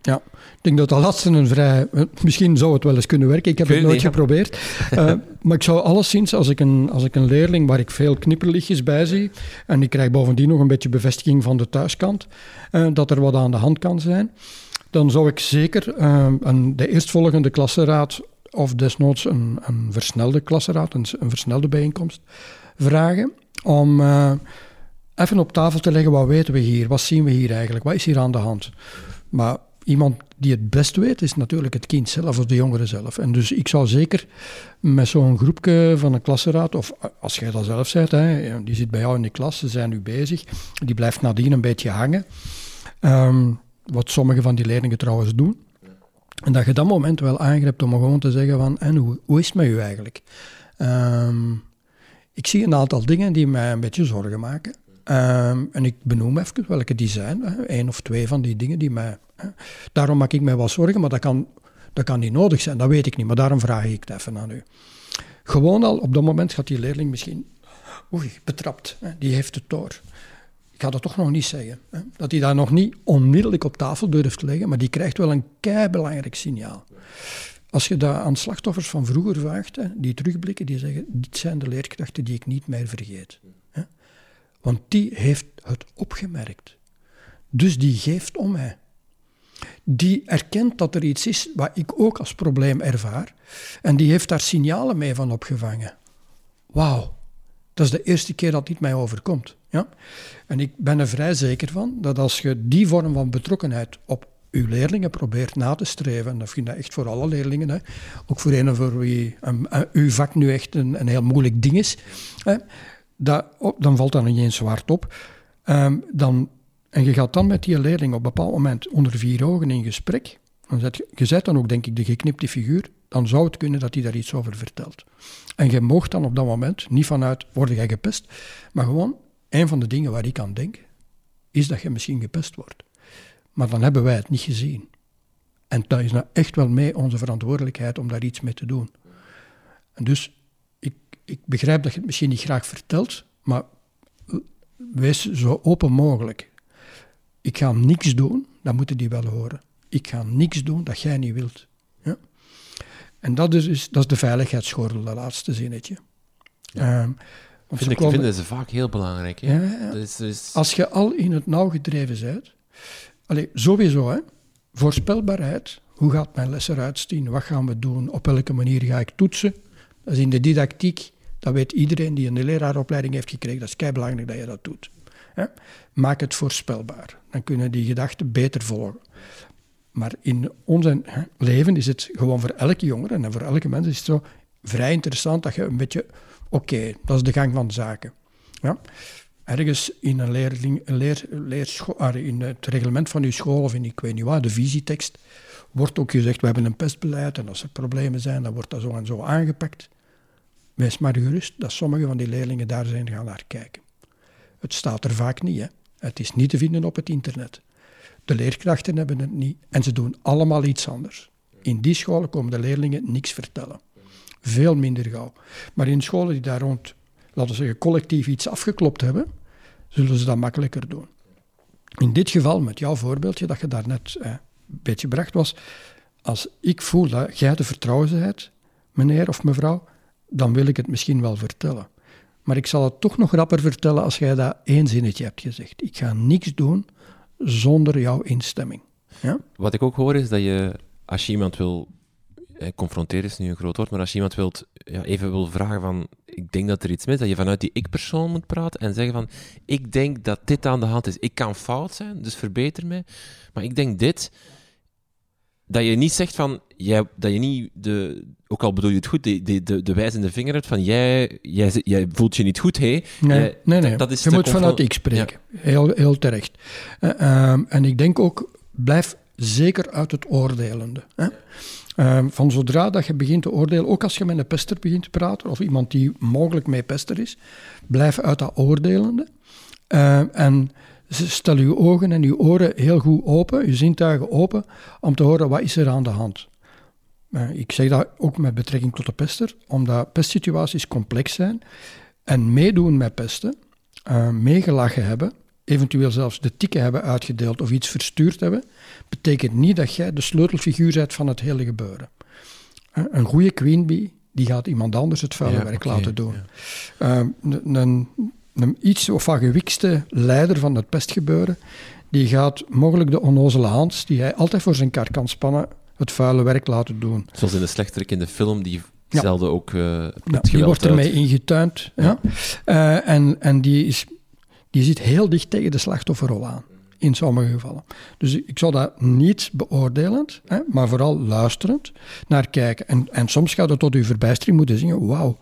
ja, ik denk dat dat laatste een vrij... Misschien zou het wel eens kunnen werken, ik heb het nooit geprobeerd. Uh, maar ik zou alleszins, als ik, een, als ik een leerling waar ik veel knipperlichtjes bij zie, en ik krijg bovendien nog een beetje bevestiging van de thuiskant, uh, dat er wat aan de hand kan zijn, dan zou ik zeker uh, een, de eerstvolgende klasseraad of desnoods een, een versnelde klasseraad, een, een versnelde bijeenkomst, vragen om even op tafel te leggen wat weten we hier, wat zien we hier eigenlijk, wat is hier aan de hand. Maar iemand die het best weet, is natuurlijk het kind zelf of de jongere zelf. En dus ik zou zeker met zo'n groepje van een klassenraad, of als jij dat zelf zegt, hè, die zit bij jou in de klas, ze zijn nu bezig, die blijft nadien een beetje hangen. Ehm, wat sommige van die leerlingen trouwens doen. En dat je dat moment wel aangrijpt om gewoon te zeggen van, en hoe, hoe is het met u eigenlijk? Ehm, ik zie een aantal dingen die mij een beetje zorgen maken. Ehm, en ik benoem even welke die zijn. Eén of twee van die dingen die mij... Daarom maak ik mij wel zorgen, maar dat kan, dat kan niet nodig zijn. Dat weet ik niet, maar daarom vraag ik het even aan u. Gewoon al op dat moment gaat die leerling misschien... Oei, betrapt. Die heeft het door. Ik ga dat toch nog niet zeggen. Dat hij daar nog niet onmiddellijk op tafel durft leggen, maar die krijgt wel een keibelangrijk signaal. Als je dat aan slachtoffers van vroeger vraagt, die terugblikken, die zeggen, dit zijn de leerkrachten die ik niet meer vergeet. Want die heeft het opgemerkt. Dus die geeft om mij. Die erkent dat er iets is wat ik ook als probleem ervaar. En die heeft daar signalen mee van opgevangen. Wauw, dat is de eerste keer dat dit mij overkomt. Ja? En ik ben er vrij zeker van dat als je die vorm van betrokkenheid op uw leerlingen probeert na te streven, en dat vind ik echt voor alle leerlingen, hè, ook voor een voor wie uw vak nu echt een, een heel moeilijk ding is, hè, dat, dan valt dat niet eens zwart op. Um, dan, en je gaat dan met die leerling op een bepaald moment onder vier ogen in gesprek, zet je, je zet dan ook denk ik de geknipte figuur, dan zou het kunnen dat hij daar iets over vertelt. En je mocht dan op dat moment, niet vanuit, word jij gepest, maar gewoon, een van de dingen waar ik aan denk, is dat je misschien gepest wordt. Maar dan hebben wij het niet gezien. En dat is nou echt wel mee onze verantwoordelijkheid om daar iets mee te doen. En dus, ik, ik begrijp dat je het misschien niet graag vertelt, maar wees zo open mogelijk. Ik ga niks doen, dat moeten die wel horen. Ik ga niks doen dat jij niet wilt. Ja? En dat is, dus, dat is de veiligheidsgordel, dat laatste zinnetje. Ja. Um, vind ik komen, vinden ze vaak heel belangrijk. Hè? Ja, ja. Dus, dus... Als je al in het nauw gedreven bent, Allee, sowieso, hè. voorspelbaarheid. Hoe gaat mijn les eruit zien? Wat gaan we doen? Op welke manier ga ik toetsen? Dat is in de didactiek, dat weet iedereen die een leraaropleiding heeft gekregen. Dat is kei belangrijk dat je dat doet. Hè? Maak het voorspelbaar. Dan kunnen die gedachten beter volgen. Maar in ons leven is het gewoon voor elke jongere en voor elke mens is het zo vrij interessant dat je een beetje, oké, dat is de gang van zaken. Ja? ergens in een, leerling, een leer, ah, in het reglement van uw school of in ik weet niet wat, de visietekst, wordt ook gezegd, we hebben een pestbeleid en als er problemen zijn, dan wordt dat zo en zo aangepakt. Wees maar gerust dat sommige van die leerlingen daar zijn gaan naar kijken. Het staat er vaak niet, hè. Het is niet te vinden op het internet. De leerkrachten hebben het niet en ze doen allemaal iets anders. In die scholen komen de leerlingen niks vertellen. Veel minder gauw. Maar in scholen die daar rond laten we zeggen, collectief iets afgeklopt hebben, zullen ze dat makkelijker doen. In dit geval, met jouw voorbeeldje dat je daarnet eh, een beetje bracht was, als ik voel dat jij de vertrouwen bent, meneer of mevrouw, dan wil ik het misschien wel vertellen. Maar ik zal het toch nog rapper vertellen als jij dat één zinnetje hebt gezegd. Ik ga niks doen zonder jouw instemming. Ja? Wat ik ook hoor is dat je, als je iemand wil confronteren is nu een groot woord, maar als je iemand wilt, ja, even wil vragen van, ik denk dat er iets mis is, dat je vanuit die ik-persoon moet praten en zeggen van, ik denk dat dit aan de hand is. Ik kan fout zijn, dus verbeter me, maar ik denk dit. Dat je niet zegt van, jij, dat je niet, de, ook al bedoel je het goed, de, de, de, de wijzende vinger hebt van, jij, jij, jij voelt je niet goed, hé. Hey. Nee, nee, nee. Dat is je moet vanuit ik spreken. Heel, heel terecht. Uh, um, en ik denk ook, blijf zeker uit het oordelende. Hè? Um, van zodra dat je begint te oordelen, ook als je met een pester begint te praten, of iemand die mogelijk mee pester is, blijf uit dat oordelende. Uh, en stel je ogen en je oren heel goed open, je zintuigen open, om te horen wat is er aan de hand. Uh, ik zeg dat ook met betrekking tot de pester, omdat pestsituaties complex zijn. En meedoen met pesten, uh, meegelachen hebben, eventueel zelfs de tikken hebben uitgedeeld of iets verstuurd hebben, betekent niet dat jij de sleutelfiguur bent van het hele gebeuren. Een goede queen bee, die gaat iemand anders het vuile werk laten doen. Ja. Uh, een, een, iets of gewikste leider van het pestgebeuren, die gaat mogelijk de onnozele Hans, die hij altijd voor zijn kar kan spannen, het vuile werk laten doen. Zoals in de slechterik in de film, die zelden ook uh, ja, Die wordt ermee ingetuind. Ja. Uh, en, en die is die zit heel dicht tegen de slachtofferrol aan. in sommige gevallen. Dus ik zou dat niet beoordelend, hè, maar vooral luisterend naar kijken. En, en soms gaat het tot uw verbijstering moeten zingen, wauw,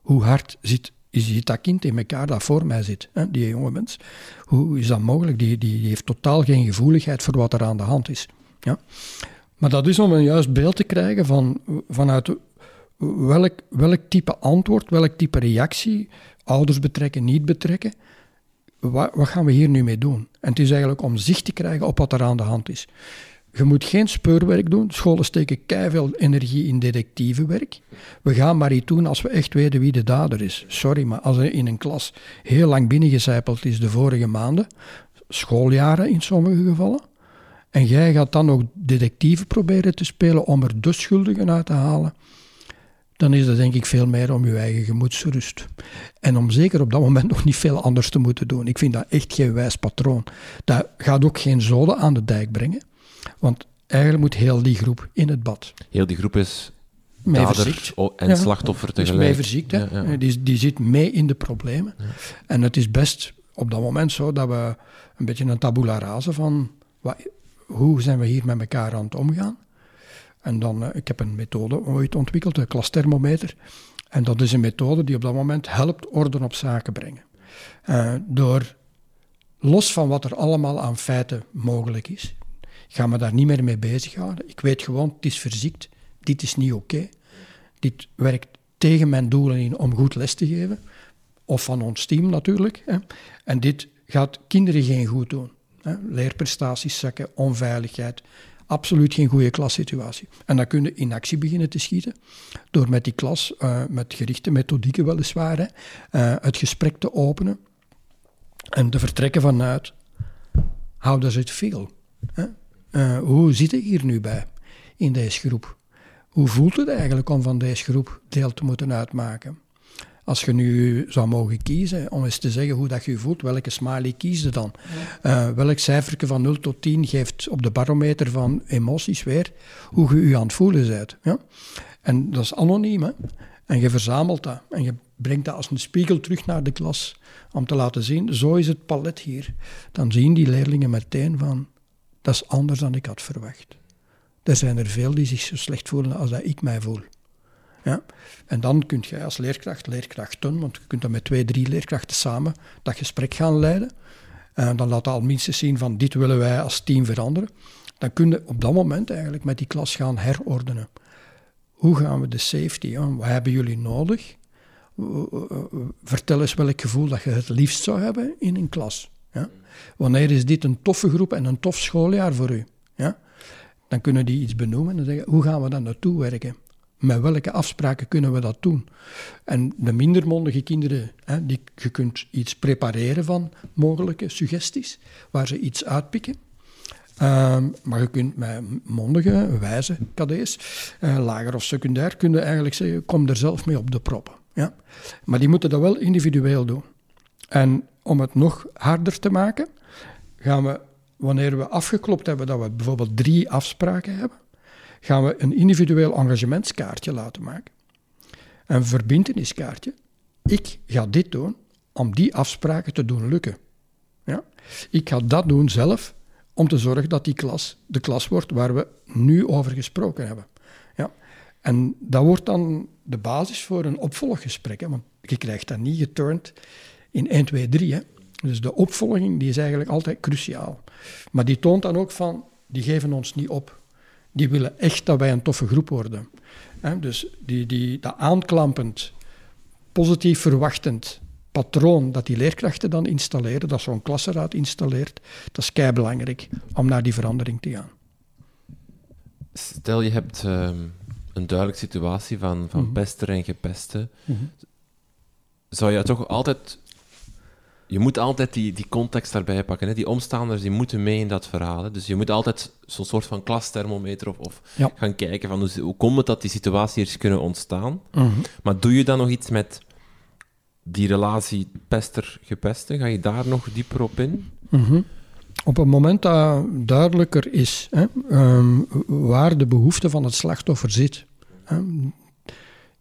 hoe hard zit, zit dat kind in elkaar dat voor mij zit, hè, die jonge mens. Hoe is dat mogelijk? Die, die, die heeft totaal geen gevoeligheid voor wat er aan de hand is. Ja? Maar dat is om een juist beeld te krijgen van, vanuit welk, welk type antwoord, welk type reactie, ouders betrekken, niet betrekken, wat, wat, gaan we hier nu mee doen? En het is eigenlijk om zicht te krijgen op wat er aan de hand is. Je moet geen speurwerk doen. Scholen steken keihard energie in detectieve werk. We gaan maar iets doen als we echt weten wie de dader is. Sorry, maar als er in een klas heel lang binnengecijpeld is de vorige maanden, schooljaren in sommige gevallen, en jij gaat dan nog detectieve proberen te spelen om er de schuldigen uit te halen, dan is dat denk ik veel meer om je eigen gemoedsrust. En om zeker op dat moment nog niet veel anders te moeten doen. Ik vind dat echt geen wijs patroon. Dat gaat ook geen zoden aan de dijk brengen. Want eigenlijk moet heel die groep in het bad. Heel die groep is dader en slachtoffer tegelijk. Is mee verziekt, hè? Die, die zit mee in de problemen. En het is best op dat moment zo dat we een beetje een tabula rasa van wat, hoe zijn we hier met elkaar aan het omgaan. En dan, uh, ik heb een methode ooit ontwikkeld, een klasthermometer. En dat is een methode die op dat moment helpt orde op zaken brengen. Uh, door, los van wat er allemaal aan feiten mogelijk is, gaan we daar niet meer mee bezighouden. Ik weet gewoon, het is verziekt, dit is niet oké. Dit werkt tegen mijn doelen in om goed les te geven. Of van ons team natuurlijk. Hè. En dit gaat kinderen geen goed doen. Hè. Leerprestaties zakken, onveiligheid, absoluut geen goede klassituatie. En dan kun je in actie beginnen te schieten, door met die klas, uh, met gerichte methodieken weliswaar, hè, uh, het gesprek te openen en te vertrekken vanuit, how does it feel? Hè? Uh, hoe zit ik hier nu bij in deze groep? Hoe voelt het eigenlijk om van deze groep deel te moeten uitmaken? Als je nu zou mogen kiezen om eens te zeggen hoe dat je je voelt, welke smiley kies je dan? Uh, welk cijferje van 0 tot 10 geeft op de barometer van emoties weer hoe je je aan het voelen bent? Ja? En dat is anoniem, hè? En je verzamelt dat en je brengt dat als een spiegel terug naar de klas om te laten zien, zo is het palet hier. Dan zien die leerlingen meteen van, dat is anders dan ik had verwacht. Er zijn er veel die zich zo slecht voelen als dat ik mij voel. Ja? En dan kun je als leerkracht, leerkrachten, want je kunt dan met twee, drie leerkrachten samen dat gesprek gaan leiden. En dan laat dat al minstens zien van dit willen wij als team veranderen. Dan kun je op dat moment eigenlijk met die klas gaan herordenen. Hoe gaan we de safety, aan? wat hebben jullie nodig? Vertel eens welk gevoel dat je het liefst zou hebben in een klas. Ja? Wanneer is dit een toffe groep en een tof schooljaar voor u? Ja? Dan kunnen die iets benoemen en zeggen, hoe gaan we daar naartoe werken? Met welke afspraken kunnen we dat doen? En de minder mondige kinderen, hè, die, je kunt iets prepareren van mogelijke suggesties, waar ze iets uitpikken. Uh, maar je kunt met mondige, wijze kadets, uh, lager of secundair, kun je eigenlijk zeggen, kom er zelf mee op de proppen. Ja? Maar die moeten dat wel individueel doen. En om het nog harder te maken, gaan we, wanneer we afgeklopt hebben dat we bijvoorbeeld drie afspraken hebben, gaan we een individueel engagementskaartje laten maken. Een verbindeniskaartje. Ik ga dit doen om die afspraken te doen lukken. Ja? Ik ga dat doen zelf om te zorgen dat die klas de klas wordt waar we nu over gesproken hebben. Ja? En dat wordt dan de basis voor een opvolggesprek. Hè? Want je krijgt dat niet geturnd in 1, 2, 3. Hè? Dus de opvolging die is eigenlijk altijd cruciaal. Maar die toont dan ook van, die geven ons niet op die willen echt dat wij een toffe groep worden. dus die, die, dat aanklampend, positief verwachtend patroon dat die leerkrachten dan installeren, dat zo'n klassenraad installeert, dat is kei belangrijk om naar die verandering te gaan. Stel je hebt ehm, een duidelijke situatie van, van mm pester en gepesten. Mm Zou je toch altijd je moet altijd die, die context daarbij pakken. Hè. Die omstaanders die moeten mee in dat verhaal. Hè. Dus je moet altijd zo'n soort van klastermometer of, of gaan kijken van hoe, hoe komt het dat die situatie is kunnen ontstaan. Mhm. Maar doe je dan nog iets met die relatie pester-gepeste? Ga je daar nog dieper op in? Mhm. Op het moment dat duidelijker is hè, ehm, waar de behoefte van het slachtoffer zit. Hè,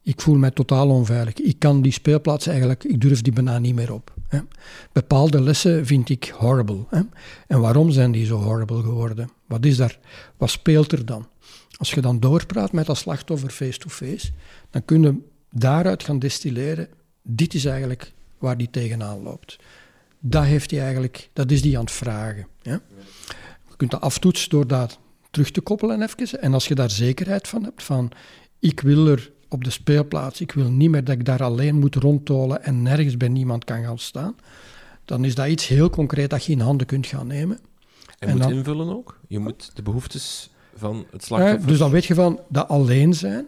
ik voel mij totaal onveilig. Ik kan die speelplaats eigenlijk, ik durf die bijna niet meer op. Hè. Bepaalde lessen vind ik horrible. Hè. En waarom zijn die zo horrible geworden? Wat, is daar, wat speelt er dan? Als je dan doorpraat met dat slachtoffer face-to-face, dan kun je daaruit gaan destilleren, dit is eigenlijk waar die tegenaan loopt. Dat, heeft hij eigenlijk, dat is die aan het vragen. Je kunt dat aftoetsen door dat terug te koppelen even. En als je daar zekerheid van hebt, van ik wil er op de speelplaats, ik wil niet meer dat ik daar alleen moet rondtolen en nergens bij niemand kan gaan staan, dan is dat iets heel concreet dat je in handen kunt gaan nemen. En, en moet dan, invullen ook? Je moet de behoeftes van het slachtoffer... dus dan weet je van, dat alleen zijn,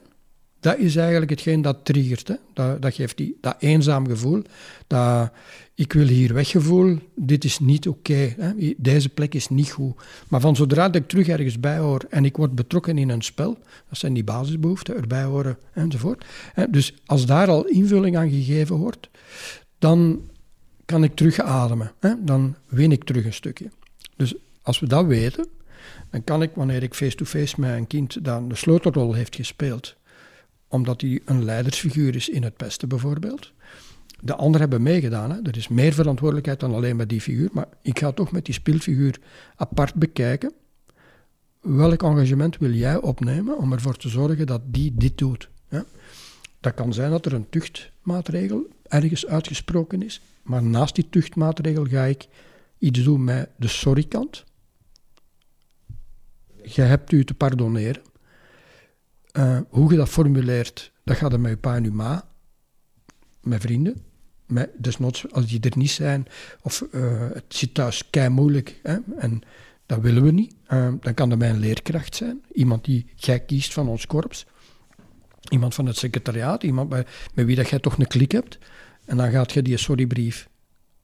dat is eigenlijk hetgeen dat triggert. Hè? Dat, dat geeft die, dat eenzaam gevoel, dat ik wil hier weggevoel, dit is niet oké, deze plek is niet goed. Maar van zodra ik terug ergens bij hoor en ik word betrokken in een spel, dat zijn die basisbehoeften, erbij horen enzovoort. Dus als daar al invulling aan gegeven wordt, dan kan ik terug ademen. Dan win ik terug een stukje. Dus als we dat weten, dan kan ik, wanneer ik face-to-face met een kind dat de sleutelrol heeft gespeeld, omdat hij een leidersfiguur is in het pesten bijvoorbeeld. De anderen hebben meegedaan. Hè. Er is meer verantwoordelijkheid dan alleen met die figuur. Maar ik ga toch met die speelfiguur apart bekijken. Welk engagement wil jij opnemen om ervoor te zorgen dat die dit doet? Dat kan zijn dat er een tuchtmaatregel ergens uitgesproken is. Maar naast die tuchtmaatregel ga ik iets doen met de sorrykant. Je hebt u te pardoneren. Uh, hoe je dat formuleert, dat gaat er met je pa en je ma, met vrienden. Met, desnoods, als die er niet zijn, of uh, het zit thuis kei moeilijk, hè, en dat willen we niet, uh, dan kan dat mijn leerkracht zijn. Iemand die jij kiest van ons korps. Iemand van het secretariaat, iemand bij, met wie dat jij toch een klik hebt. En dan gaat je die sorrybrief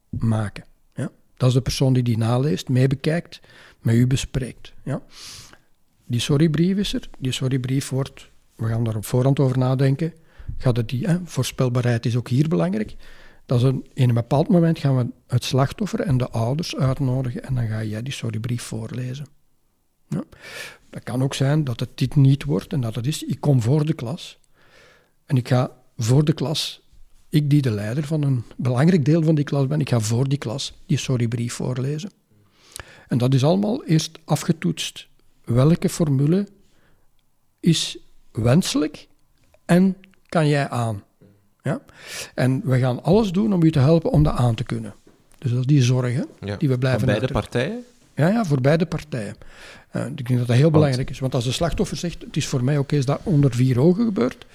maken. Ja? Dat is de persoon die die naleest, meebekijkt, met u bespreekt. Ja? Die sorrybrief is er. Die sorrybrief wordt, we gaan daar op voorhand over nadenken. Gaat het die, hè, voorspelbaarheid is ook hier belangrijk. Dat is een, in een bepaald moment gaan we het slachtoffer en de ouders uitnodigen en dan ga jij die sorrybrief voorlezen. Ja. Dat kan ook zijn dat het dit niet wordt en dat het is, ik kom voor de klas en ik ga voor de klas, ik die de leider van een belangrijk deel van die klas ben, ik ga voor die klas die sorrybrief voorlezen. En dat is allemaal eerst afgetoetst welke formule is wenselijk en kan jij aan. Ja? En we gaan alles doen om u te helpen om dat aan te kunnen. Dus dat is die zorgen die we blijven Voor beide partijen? Ja, ja, voor beide partijen. Uh, ik denk dat dat heel belangrijk is. Want als de slachtoffer zegt, het is voor mij oké, is dat onder vier ogen gebeurt,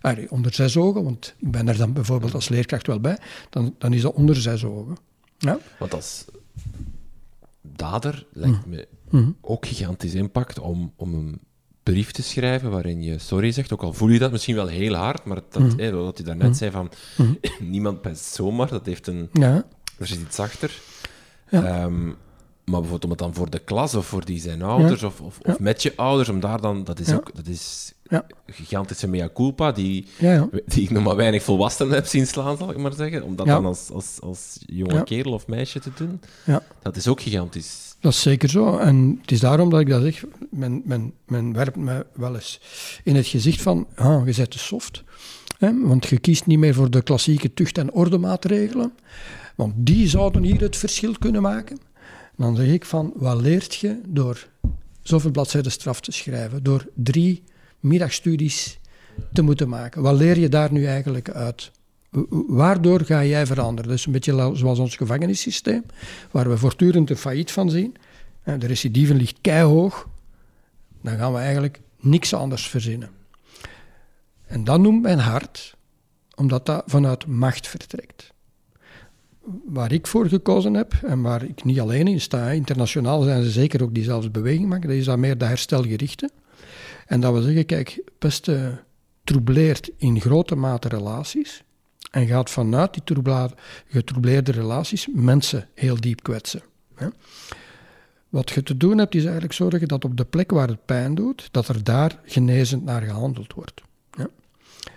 ah, onder zes ogen, want ik ben er dan bijvoorbeeld als leerkracht wel bij, dan, dan is dat onder zes ogen. Ja? Want als dader lijkt me Mhm. Ook gigantisch impact om, om een brief te schrijven waarin je sorry zegt, ook al voel je dat misschien wel heel hard, maar dat, mm -hmm. wat je daarnet mm zei van niemand pest zomaar, dat heeft een... Ja. Er zit iets achter. Ja. Um, maar bijvoorbeeld om het dan voor de klas of voor die zijn ouders of, of, of, met je ouders, om daar dan... Dat is ook... Dat is gigantische mea culpa die, die ik nog maar weinig volwassenen heb zien slaan, zal ik maar zeggen. Om dat dan als, als, als jonge kerel of meisje te doen, dat is ook gigantisch. Dat is zeker zo. En het is daarom dat ik dat zeg. Men, men, men werpt me wel eens in het gezicht van, ah, je te soft. Hè? Want je kiest niet meer voor de klassieke tucht- en ordemaatregelen. Want die zouden hier het verschil kunnen maken. Dan zeg ik van, wat leert je door zoveel bladzijden straf te schrijven? Door drie middagstudies te moeten maken. Wat leer je daar nu eigenlijk uit? Waardoor ga jij veranderen? Dus een beetje zoals ons gevangenissysteem, waar we voortdurend een failliet van zien. De recidive ligt keihog. Dan gaan we eigenlijk niks anders verzinnen. En dat noemt mijn hart, omdat dat vanuit macht vertrekt. Waar ik voor gekozen heb en waar ik niet alleen in sta, internationaal zijn ze zeker ook diezelfde beweging maken, dat is dan meer de herstelgerichte. En dat we zeggen, kijk, pesten troubleert in grote mate relaties en gaat vanuit die getroubleerde relaties mensen heel diep kwetsen. Wat je te doen hebt, is eigenlijk zorgen dat op de plek waar het pijn doet, dat er daar genezend naar gehandeld wordt.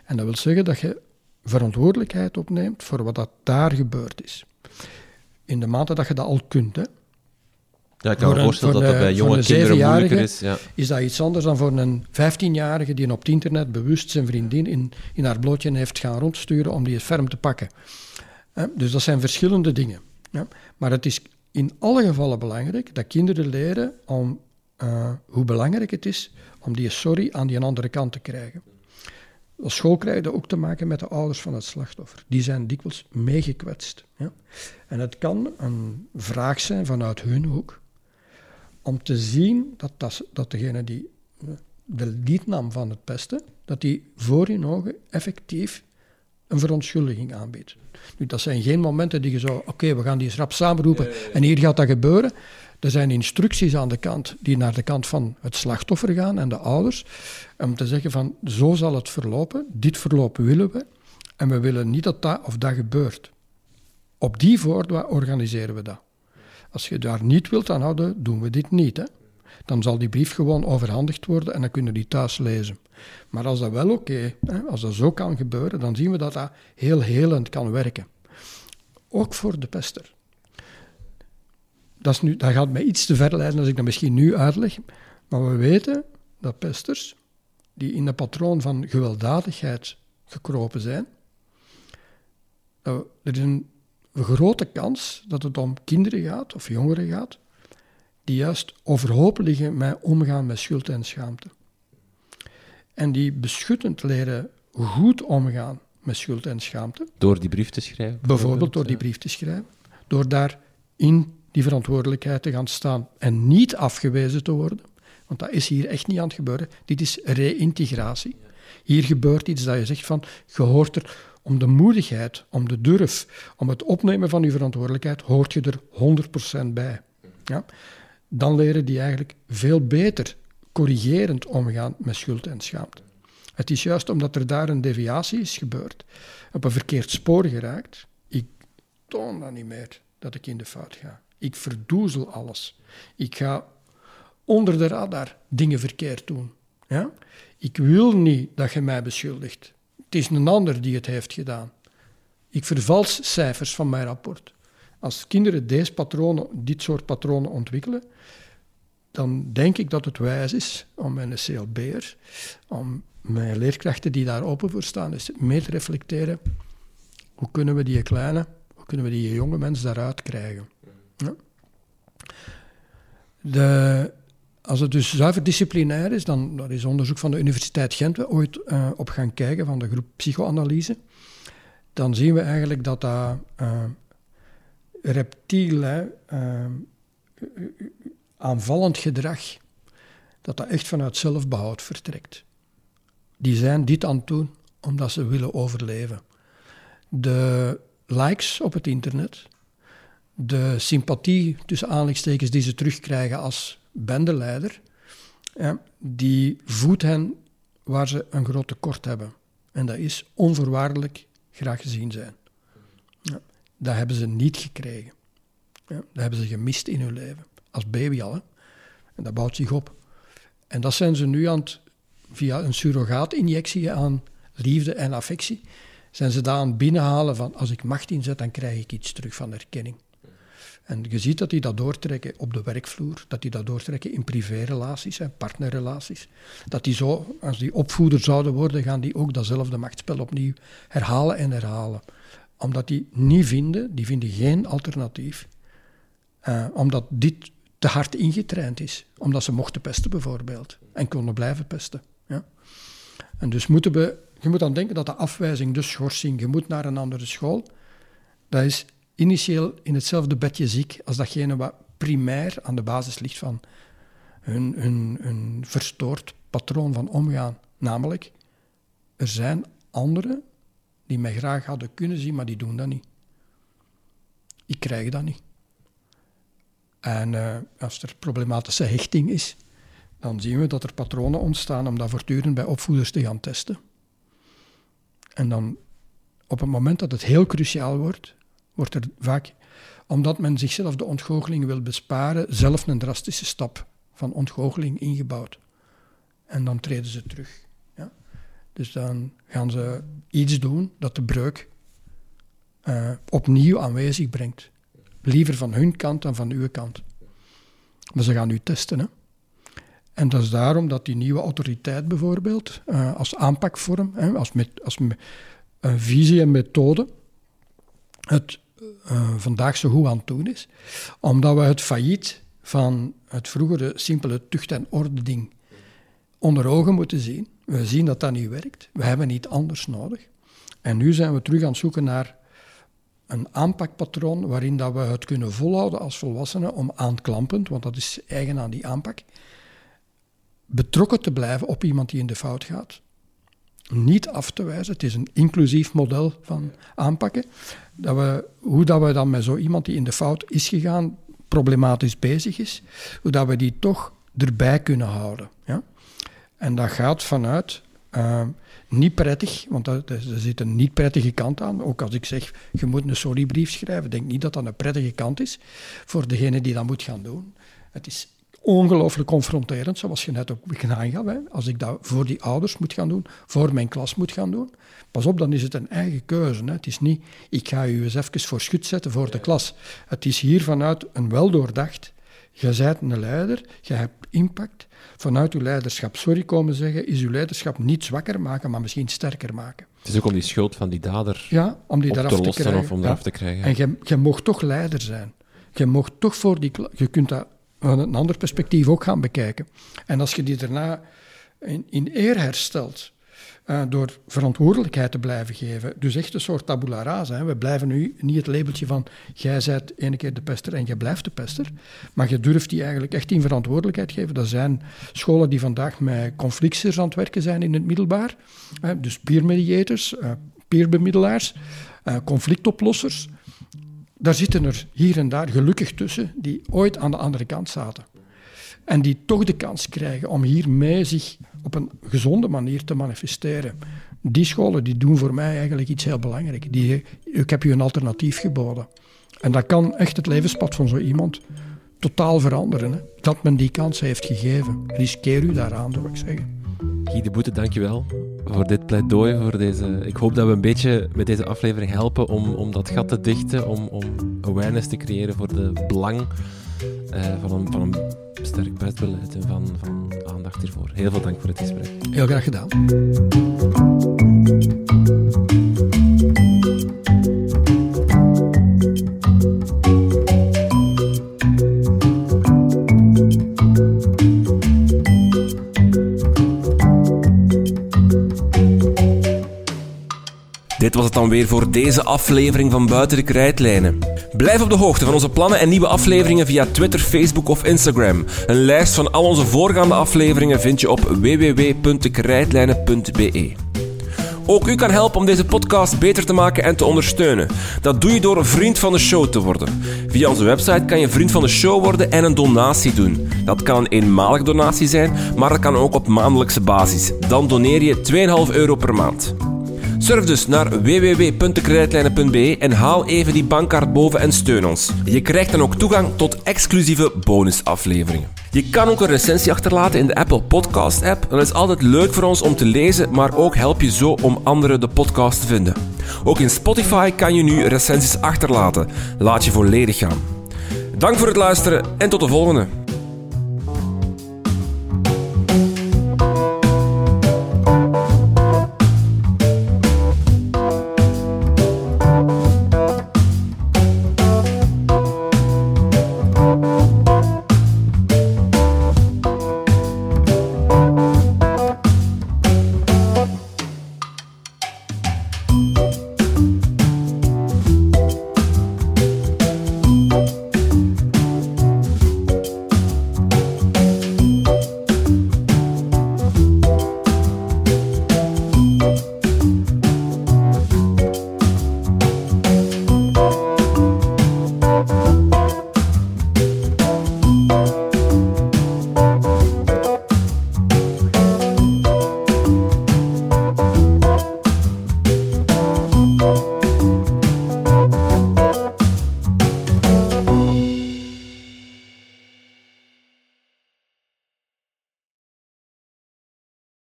En dat wil zeggen dat je verantwoordelijkheid opneemt voor wat dat daar gebeurd is. In de mate dat je dat al kunt. Hè. Ja, ik kan me voorstellen dat dat bij jonge kinderen moeilijker is. Ja. Is dat iets anders dan voor een 15-jarige die op het internet bewust zijn vriendin in, in haar blootje heeft gaan rondsturen om die ferm te pakken. Dus dat zijn verschillende dingen. Maar het is in alle gevallen belangrijk dat kinderen leren om, uh, hoe belangrijk het is om die sorry aan die andere kant te krijgen. Op school krijg je ook te maken met de ouders van het slachtoffer. Die zijn dikwijls meegekwetst. Ja? En het kan een vraag zijn vanuit hun hoek om te zien dat, dat, dat degene die de lied nam van het pesten, dat die voor hun ogen effectief een verontschuldiging aanbiedt. Nu, dat zijn geen momenten die je zo, oké, we gaan die rap samenroepen en hier gaat dat gebeuren. Er zijn instructies aan de kant die naar de kant van het slachtoffer gaan en de ouders, om te zeggen van, zo zal het verlopen, dit verloop willen we, en we willen niet dat dat of dat gebeurt. Op die voorwaarden organiseren we dat. Als je daar niet wilt aan houden, doen we dit niet. Hè? Dan zal die brief gewoon overhandigd worden en dan kunnen die thuis lezen. Maar als dat wel oké, als dat zo kan gebeuren, dan zien we dat dat heel helend kan werken. Ook voor de pester. Dat, is nu, dat gaat mij iets te ver leiden als ik dat misschien nu uitleg. Maar we weten dat pesters die in een patroon van gewelddadigheid gekropen zijn, er is een grote kans dat het om kinderen gaat of jongeren gaat, die juist overhoop liggen met omgaan met schuld en schaamte. En die beschuttend leren goed omgaan met schuld en schaamte. Door die brief te schrijven? Bijvoorbeeld door die brief te schrijven. Door daar in die verantwoordelijkheid te gaan staan en niet afgewezen te worden. Want dat is hier echt niet aan het gebeuren. Dit is reïntegratie. Hier gebeurt iets dat je zegt van, je hoort er om de moedigheid, om de durf, om het opnemen van je verantwoordelijkheid, hoort je er 100% bij. Ja? Dan leren die eigenlijk veel beter corrigerend omgaan met schuld en schaamte. Het is juist omdat er daar een deviatie is gebeurd, op een verkeerd spoor geraakt. Ik toon dat niet meer, dat ik in de fout ga. Ik verdoezel alles. Ik ga onder de radar dingen verkeerd doen. Ja? Ik wil niet dat je mij beschuldigt. Het is een ander die het heeft gedaan. Ik vervals cijfers van mijn rapport. Als kinderen deze patronen, dit soort patronen ontwikkelen, dan denk ik dat het wijs is om mijn CLB'er, om mijn leerkrachten die daar open voor staan, eens mee te reflecteren. Hoe kunnen we die kleine, hoe kunnen we die jonge mensen daaruit krijgen? De, als het dus zuiver disciplinair is, dan er is onderzoek van de Universiteit Gent ooit uh, op gaan kijken, van de groep psychoanalyse. Dan zien we eigenlijk dat dat uh, reptiel, uh, aanvallend gedrag, dat dat echt vanuit zelfbehoud vertrekt. Die zijn dit aan het doen omdat ze willen overleven. De likes op het internet, de sympathie tussen aanleidingstekens die ze terugkrijgen als bendeleider, ja, die voedt hen waar ze een groot tekort hebben. En dat is onvoorwaardelijk graag gezien zijn. Ja, dat hebben ze niet gekregen. Ja, dat hebben ze gemist in hun leven als baby al. En dat bouwt zich op. En dat zijn ze nu aan het, via een surrogaatinjectie aan liefde en affectie, zijn ze daar aan het binnenhalen van als ik macht inzet, dan krijg ik iets terug van erkenning. En je ziet dat die dat doortrekken op de werkvloer, dat die dat doortrekken in privérelaties en partnerrelaties. Dat die zo, als die opvoeder zouden worden, gaan die ook datzelfde machtsspel opnieuw herhalen en herhalen. Omdat die niet vinden, die vinden geen alternatief. Uh, omdat dit te hard ingetraind is. Omdat ze mochten pesten bijvoorbeeld. En konden blijven pesten. Ja. En dus moeten we... Je moet dan denken dat de afwijzing, de schorsing, je moet naar een andere school, dat is initieel in hetzelfde bedje ziek als datgene wat primair aan de basis ligt van hun, hun, hun verstoord patroon van omgaan. Namelijk, er zijn anderen die mij graag hadden kunnen zien, maar die doen dat niet. Ik krijg dat niet. En uh, als er problematische hechting is, dan zien we dat er patronen ontstaan om dat voortdurend bij opvoeders te gaan testen. En dan, op het moment dat het heel cruciaal wordt, wordt er vaak, omdat men zichzelf de ontgoocheling wil besparen, zelf een drastische stap van ontgoocheling ingebouwd. En dan treden ze terug. Ja? Dus dan gaan ze iets doen dat de breuk uh, opnieuw aanwezig brengt. Liever van hun kant dan van uw kant. Maar ze gaan u testen. Hè? En dat is daarom dat die nieuwe autoriteit bijvoorbeeld, uh, als aanpakvorm, hè, als, met, als visie en methode, het uh, vandaag zo goed aan het doen is. Omdat we het failliet van het vroegere simpele tucht- en orde ding onder ogen moeten zien. We zien dat dat niet werkt. We hebben niet anders nodig. En nu zijn we terug aan het zoeken naar een aanpakpatroon waarin dat we het kunnen volhouden als volwassenen om aanklampend, want dat is eigen aan die aanpak, betrokken te blijven op iemand die in de fout gaat. Niet af te wijzen. Het is een inclusief model van aanpakken. Dat we, hoe dat we dan met zo iemand die in de fout is gegaan, problematisch bezig is, hoe dat we die toch erbij kunnen houden. Ja? En dat gaat vanuit uh, niet prettig, want er zit een niet prettige kant aan. Ook als ik zeg, je moet een sorrybrief schrijven, denk niet dat dat een prettige kant is voor degene die dat moet gaan doen. Het is ongelooflijk confronterend, zoals je net ook aangaf. Hè. Als ik dat voor die ouders moet gaan doen, voor mijn klas moet gaan doen. Pas op, dan is het een eigen keuze. Hè. Het is niet, ik ga u eens even voor schut zetten voor de klas. Het is hier vanuit een weldoordacht. Je bent een leider, je hebt impact. Vanuit uw leiderschap, sorry komen zeggen, is uw leiderschap niet zwakker maken, maar misschien sterker maken. Het is ook om die schuld van die dader ja, om die op te lossen krijgen. of om eraf te krijgen. En je, je mocht toch leider zijn. Je mocht toch voor die... Je kunt dat een ander perspectief ook gaan bekijken. En als je die daarna in, in eer herstelt, uh, door verantwoordelijkheid te blijven geven, dus echt een soort tabula rasa. Hè. We blijven nu niet het labeltje van jij bent ene keer de pester en jij blijft de pester, maar je durft die eigenlijk echt in verantwoordelijkheid geven. Dat zijn scholen die vandaag met conflicters aan het werken zijn in het middelbaar, hè, dus peer mediators, uh, peerbemiddelaars, uh, conflictoplossers daar zitten er hier en daar gelukkig tussen die ooit aan de andere kant zaten. En die toch de kans krijgen om hiermee zich op een gezonde manier te manifesteren. Die scholen die doen voor mij eigenlijk iets heel belangrijks. Die, ik heb u een alternatief geboden. En dat kan echt het levenspad van zo iemand totaal veranderen. Hè. Dat men die kans heeft gegeven. Riskeer u daaraan, zou ik zeggen. Guy de Boete, dankjewel voor dit pleidooi. Voor deze... Ik hoop dat we een beetje met deze aflevering helpen om, om dat gat te dichten, om, om awareness te creëren voor de belang uh, van, een, van een sterk pestbeleid en van, van aandacht hiervoor. Heel veel dank voor het gesprek. Heel graag gedaan. Dit was het dan weer voor deze aflevering van Buiten de Krijtlijnen. Blijf op de hoogte van onze plannen en nieuwe afleveringen via Twitter, Facebook of Instagram. Een lijst van al onze voorgaande afleveringen vind je op www.dekrijtlijnen.be. Ook u kan helpen om deze podcast beter te maken en te ondersteunen. Dat doe je door een vriend van de show te worden. Via onze website kan je vriend van de show worden en een donatie doen. Dat kan een donatie zijn, maar dat kan ook op maandelijkse basis. Dan doneer je 2,5 euro per maand. Surf dus naar www.kredietlijnen.be en haal even die bankkaart boven en steun ons. Je krijgt dan ook toegang tot exclusieve bonusafleveringen. Je kan ook een recensie achterlaten in de Apple Podcast app. Dat is altijd leuk voor ons om te lezen, maar ook help je zo om anderen de podcast te vinden. Ook in Spotify kan je nu recensies achterlaten. Laat je volledig gaan. Dank voor het luisteren en tot de volgende.